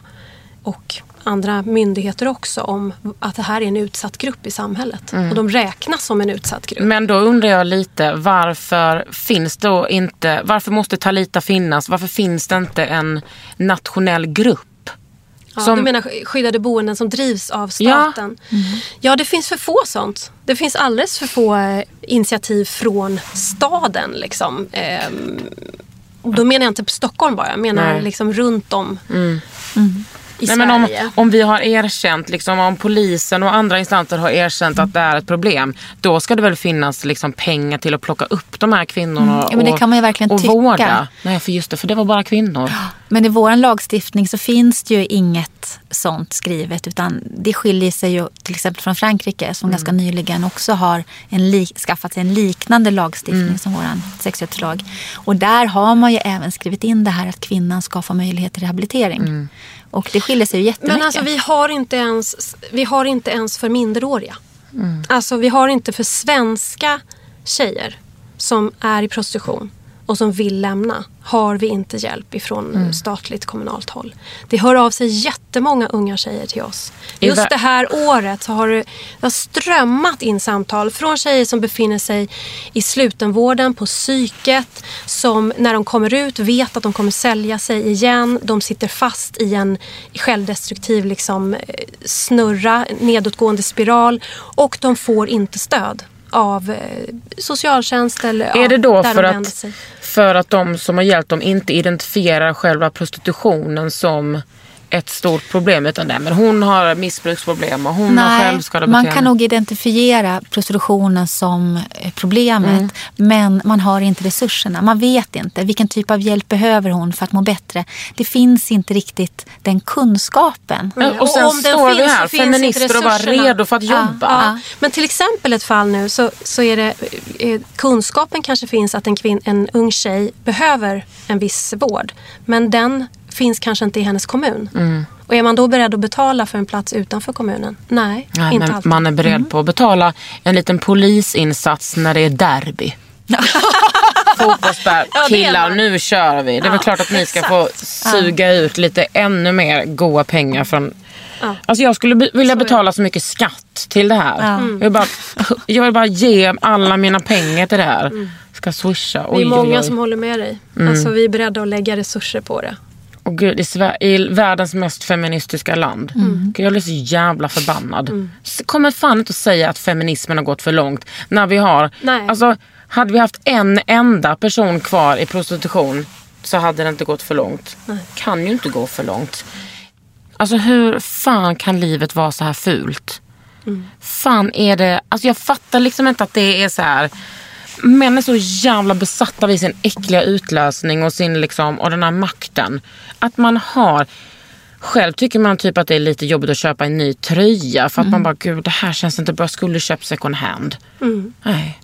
Speaker 3: och andra myndigheter också om att det här är en utsatt grupp i samhället.
Speaker 2: Mm.
Speaker 3: Och de räknas som en utsatt grupp.
Speaker 2: Men då undrar jag lite varför finns då inte, varför måste Talita finnas? Varför finns det inte en nationell grupp?
Speaker 3: Ja,
Speaker 2: Som-
Speaker 3: Du menar sk- skyddade boenden som drivs av staten? Ja. det finns för få sånt. Det finns alldeles för få eh, initiativ från staden. Liksom. Ehm, då menar jag inte på Stockholm bara, jag menar
Speaker 2: Nej.
Speaker 3: liksom runt om i
Speaker 2: Nej, men om, om vi har erkänt, liksom, om polisen och andra instanser har erkänt att det är ett problem, då ska det väl finnas liksom, pengar till att plocka upp de här kvinnorna
Speaker 5: Mm, ja, men det
Speaker 2: och,
Speaker 5: kan man ju verkligen
Speaker 2: och
Speaker 5: tycka.
Speaker 2: vårda. Nej, för just det, för det var bara kvinnor.
Speaker 5: Men i vår lagstiftning så finns det ju inget sånt skrivet utan det skiljer sig ju till exempel från Frankrike som ganska nyligen också har en skaffat sig en liknande lagstiftning som vår sexköpslag. Och där har man ju även skrivit in det här att kvinnan ska få möjlighet till rehabilitering. Och det skiljer sig ju jättemycket.
Speaker 3: Men alltså vi har inte ens, vi har inte ens för minderåriga.
Speaker 2: Mm.
Speaker 3: Alltså vi har inte för svenska tjejer som är i prostitution och som vill lämna. Har vi inte hjälp ifrån
Speaker 2: Mm.
Speaker 3: statligt kommunalt håll. Det hör av sig jättemånga unga tjejer till oss. Just det här året så har det, det har strömmat in samtal från tjejer som befinner sig i slutenvården, på psyket, som när de kommer ut vet att de kommer sälja sig igen. De sitter fast i en självdestruktiv liksom, eh, snurra, nedåtgående spiral och de får inte stöd av eh, socialtjänst eller
Speaker 2: Är det då
Speaker 3: där
Speaker 2: för
Speaker 3: de
Speaker 2: att,
Speaker 3: sig
Speaker 2: för att de som har hjälpt dem inte identifierar själva prostitutionen som ett stort problem utan det, men hon har missbruksproblem och hon har
Speaker 5: Nej,
Speaker 2: självskadebeteende.
Speaker 5: man kan nog identifiera prostitutionen som eh, problemet
Speaker 2: Mm.
Speaker 5: men man har inte resurserna. Man vet inte vilken typ av hjälp behöver hon för att må bättre. Det finns inte riktigt den kunskapen.
Speaker 2: Ja, och sen
Speaker 3: om den
Speaker 2: står vi
Speaker 3: finns så
Speaker 2: här,
Speaker 3: finns
Speaker 2: feminister och bara redo för att jobba.
Speaker 3: Ja. Men till exempel ett fall nu så, så är det eh, kunskapen kanske finns att en, kvinn, en ung tjej behöver en viss vård. Men den finns kanske inte i hennes kommun.
Speaker 2: Mm.
Speaker 3: Och är man då beredd att betala för en plats utanför kommunen? Nej,
Speaker 2: Nej,
Speaker 3: inte alltid.
Speaker 2: man är beredd på att betala en liten polisinsats när det är derby.
Speaker 3: Ja, är
Speaker 2: killar nu kör vi. Det är väl klart att ni ska få suga ut lite ännu mer goda pengar från Alltså jag skulle vilja betala så mycket skatt till det här.
Speaker 5: Ja.
Speaker 2: Jag, vill bara, jag vill bara ge alla mina pengar till det här. Ska swisha.
Speaker 3: Det är
Speaker 2: Oj,
Speaker 3: många
Speaker 2: oj, oj.
Speaker 3: som håller med dig.
Speaker 2: Mm.
Speaker 3: Alltså, vi är beredda att lägga resurser på det.
Speaker 2: Och gud, i, Sver- i världens mest feministiska land.
Speaker 3: Mm.
Speaker 2: Gud, jag blir så jävla förbannad. S- Kommer fan inte att säga att feminismen har gått för långt. När vi har...
Speaker 3: Nej.
Speaker 2: Alltså, hade vi haft en enda person kvar i prostitution så hade det inte gått för långt. Kan ju inte gå för långt. Alltså hur fan kan livet vara så här fult? Fan är det... Alltså jag fattar liksom inte att det är så här... Män är så jävla besatta vid sin äckliga utlösning och, sin liksom, och den här makten. Att man har... Själv tycker man typ att det är lite jobbigt att köpa en ny tröja för att man bara, gud det här känns inte bra, jag skulle köpa second hand. Nej.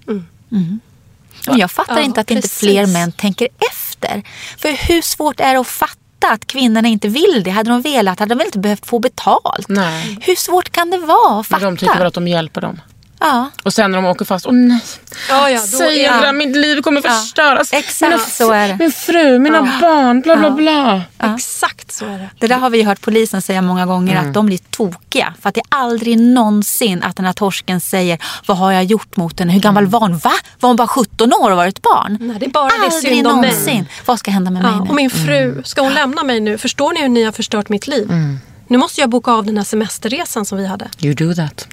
Speaker 5: Men jag fattar
Speaker 3: Ja,
Speaker 5: inte att inte
Speaker 3: precis.
Speaker 5: fler män tänker efter. För hur svårt är det att fatta att kvinnorna inte vill det? Hade de velat hade de väl inte behövt få betalt?
Speaker 2: Nej.
Speaker 5: Hur svårt kan det vara att
Speaker 2: Men
Speaker 5: fatta?
Speaker 2: de tycker väl att de hjälper dem.
Speaker 5: Ja.
Speaker 2: Och sen när de åker fast, åh nej.
Speaker 3: Ja, ja, då
Speaker 2: Säg
Speaker 3: är
Speaker 2: det
Speaker 3: det-
Speaker 2: där, mitt liv kommer
Speaker 5: Ja.
Speaker 2: förstöras.
Speaker 5: Exakt
Speaker 2: mina,
Speaker 5: så är det.
Speaker 2: Min fru, mina barn, bla bla bla.
Speaker 3: Exakt så är det.
Speaker 5: Det där har vi hört polisen säga många gånger
Speaker 2: Mm.
Speaker 5: att de blir tokiga. För att det är aldrig någonsin att den här torsken säger vad har jag gjort mot henne? Hur gammal
Speaker 2: Mm.
Speaker 5: var hon? Va? Var hon bara 17 år och var ett barn?
Speaker 3: Nej, det är bara det
Speaker 5: aldrig
Speaker 3: synd om mig.
Speaker 5: någonsin. Vad ska hända med mig
Speaker 3: Ja,
Speaker 5: nu?
Speaker 3: och min fru, ska hon lämna mig nu? Förstår ni hur ni har förstört mitt liv? Nu måste jag boka av den här semesterresan som vi hade.
Speaker 2: You do that.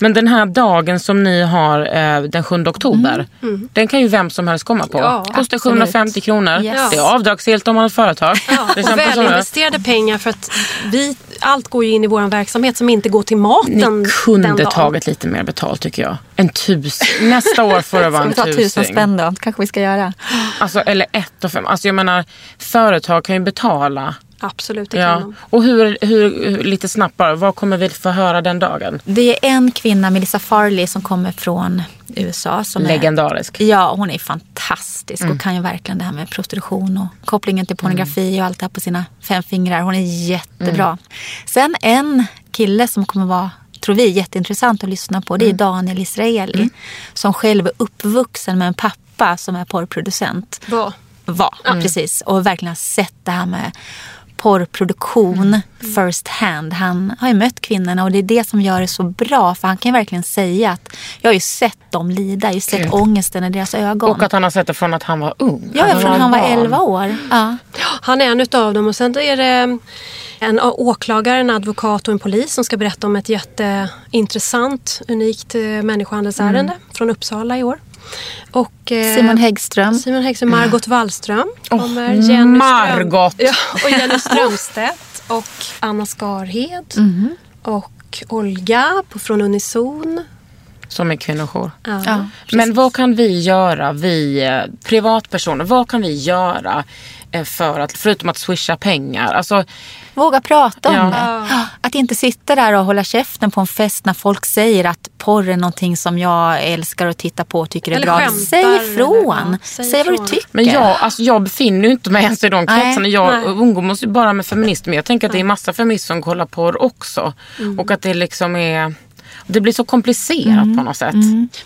Speaker 2: Men den här dagen som ni har eh, den 7 oktober, den kan ju vem som helst komma på.
Speaker 3: Ja,
Speaker 2: Kostar
Speaker 5: absolut.
Speaker 2: 750 kronor.
Speaker 5: Yes.
Speaker 2: Det är avdragsgillt om man har ett företag.
Speaker 3: Ja, och välinvesterade pengar för att vi, allt går ju in i vår verksamhet som inte går till maten
Speaker 2: Ni
Speaker 3: den
Speaker 2: kunde
Speaker 3: dagen.
Speaker 2: tagit lite mer betalt tycker jag. En tus. Nästa år får det vara
Speaker 5: Ska
Speaker 2: en
Speaker 5: vi ta tusen
Speaker 2: tusing.
Speaker 5: spänn då? kanske vi ska göra.
Speaker 2: Alltså, eller ett och fem. Alltså, jag menar, företag kan ju betala.
Speaker 3: Absolut, det kan
Speaker 2: Ja.
Speaker 3: de.
Speaker 2: Och hur, hur, lite snabbt bara, vad kommer vi få höra den dagen?
Speaker 5: Det är en kvinna, Melissa Farley, som kommer från USA. Som
Speaker 2: Legendarisk.
Speaker 5: Är, ja, hon är fantastisk och kan ju verkligen det här med prostitution och kopplingen till pornografi och allt det här på sina fem fingrar. Hon är jättebra. Sen en kille som kommer vara tror vi är jätteintressant att lyssna på. Det är Daniel Israeli. Som själv är uppvuxen med en pappa som är porrproducent.
Speaker 3: Vad?
Speaker 5: var. Precis. Och verkligen har sett det här med porrproduktion first hand. Han har ju mött kvinnorna och det är det som gör det så bra. För han kan ju verkligen säga att jag har ju sett dem lida. Jag har ju sett
Speaker 2: Gud.
Speaker 5: ångesten i deras ögon.
Speaker 2: Och att han har sett det från att han var ung.
Speaker 5: ja,
Speaker 2: Alltså,
Speaker 5: från han var
Speaker 2: barn.
Speaker 5: 11 år. Ja.
Speaker 3: Han är en utav dem och sen är det en åklagare, en advokat och en polis som ska berätta om ett jätteintressant, unikt eh, människohandelsärende
Speaker 5: Mm.
Speaker 3: från Uppsala i år. Och, eh,
Speaker 5: Simon Häggström.
Speaker 3: Simon Häggström, Margot Wallström kommer. Jenny
Speaker 2: Margot!
Speaker 3: Ström, ja, och Jenny Strömstedt och Anna Skarhed.
Speaker 5: Mhm.
Speaker 3: Och Olga på, från Unison.
Speaker 2: Som är kvinnojour.
Speaker 3: Ja.
Speaker 5: Ja,
Speaker 2: Men vad kan vi göra, vi eh, privatpersoner, vad kan vi göra eh, för att, förutom att swisha pengar? Alltså,
Speaker 5: Våga prata om
Speaker 2: Ja.
Speaker 5: det. Att inte sitta där och hålla käften på en fest när folk säger att porr är någonting som jag älskar att titta på och tycker är
Speaker 3: Eller
Speaker 5: bra.
Speaker 3: skämtar
Speaker 5: Säg ifrån.
Speaker 3: ja, säg
Speaker 5: Säg vad du tycker.
Speaker 2: men jag, alltså, jag befinner ju inte mig ens i de kretsarna. Jag
Speaker 3: nej.
Speaker 2: umgås ju bara med feminister. Men jag tänker att det är massa feminister som kollar porr också.
Speaker 3: Mm.
Speaker 2: Och att det liksom är... Det blir så komplicerat
Speaker 5: Mm.
Speaker 2: på något sätt.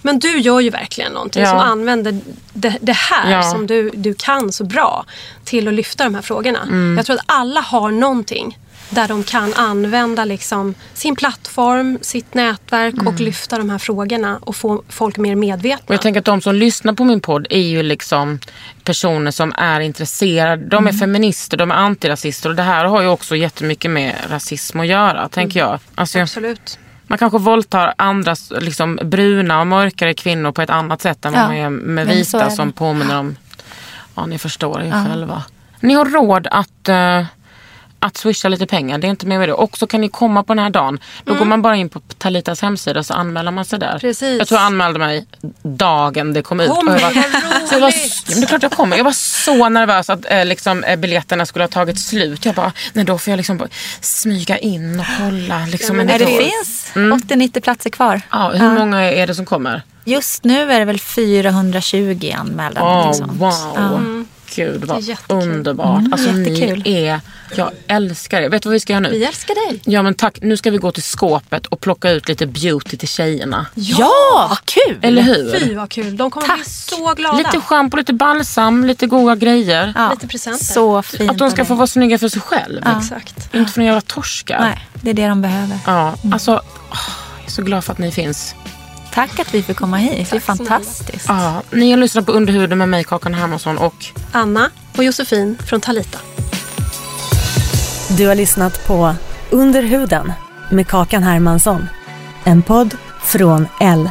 Speaker 3: Men du gör ju verkligen någonting
Speaker 2: Ja.
Speaker 3: som använder det, det här
Speaker 2: Ja.
Speaker 3: som du, du kan så bra till att lyfta de här frågorna.
Speaker 2: Mm.
Speaker 3: Jag tror att alla har någonting där de kan använda liksom sin plattform, sitt nätverk
Speaker 2: Mm.
Speaker 3: och lyfta de här frågorna och få folk mer medvetna.
Speaker 2: Och jag tänker att de som lyssnar på min podd är ju liksom personer som är intresserade. De är feminister, de är antirasister och det här har ju också jättemycket med rasism att göra, tänker jag. Alltså,
Speaker 3: Absolut.
Speaker 2: Man kanske våldtar andra liksom, bruna och mörkare kvinnor på ett annat sätt än
Speaker 5: Ja,
Speaker 2: vad man gör med vita som påminner om... Ja, ni förstår ju själva. Ni har råd att, eh, att swisha lite pengar, det är inte mer med det. Och så kan ni komma på den här dagen. Då går man bara in på Talitas hemsida så anmäler man sig där.
Speaker 3: Mm. Precis.
Speaker 2: Jag tror jag anmälde mig dagen det kom ut.
Speaker 3: Kom,
Speaker 2: Och jag var, så jag var. Ja, det är klart jag kommer. Jag var så nervös att eh, liksom, eh, biljetterna skulle ha tagit slut. Jag bara, nej då får jag liksom smyga in och kolla. Liksom,
Speaker 3: Ja, men
Speaker 5: det finns
Speaker 2: Mm.
Speaker 5: 80-90 platser kvar.
Speaker 2: Ja, hur många är det som kommer?
Speaker 5: Just nu är det väl 420 anmälda. Sånt.
Speaker 2: wow.
Speaker 5: Ja.
Speaker 2: Gud vad underbart.
Speaker 5: Mm,
Speaker 2: alltså
Speaker 5: jättekul.
Speaker 2: ni är, jag älskar er. Vet du vad vi ska göra nu?
Speaker 3: Vi älskar dig.
Speaker 2: Ja men tack, nu ska vi gå till skåpet och plocka ut lite beauty till tjejerna.
Speaker 5: Ja, vad kul!
Speaker 2: Eller hur?
Speaker 3: Fy vad kul. De kommer bli
Speaker 5: Tack.
Speaker 3: så glada.
Speaker 2: Lite schampo, lite balsam, lite goda grejer.
Speaker 5: Ja,
Speaker 3: Lite presenter.
Speaker 5: Så fint
Speaker 2: Att de ska få vara snygga för sig själv.
Speaker 3: Exakt.
Speaker 2: Inte för några jävla torskar.
Speaker 5: Nej, det är det de behöver.
Speaker 2: Ja, alltså, åh, jag är så glad för att ni finns.
Speaker 5: Tack att vi fick komma hit. Det är fantastiskt.
Speaker 2: Ja, ni har lyssnat på Underhuden med mig, Kakan Hermansson och
Speaker 3: Anna och Josefin från Talita.
Speaker 1: Du har lyssnat på Under huden med Kakan Hermansson. En podd från L.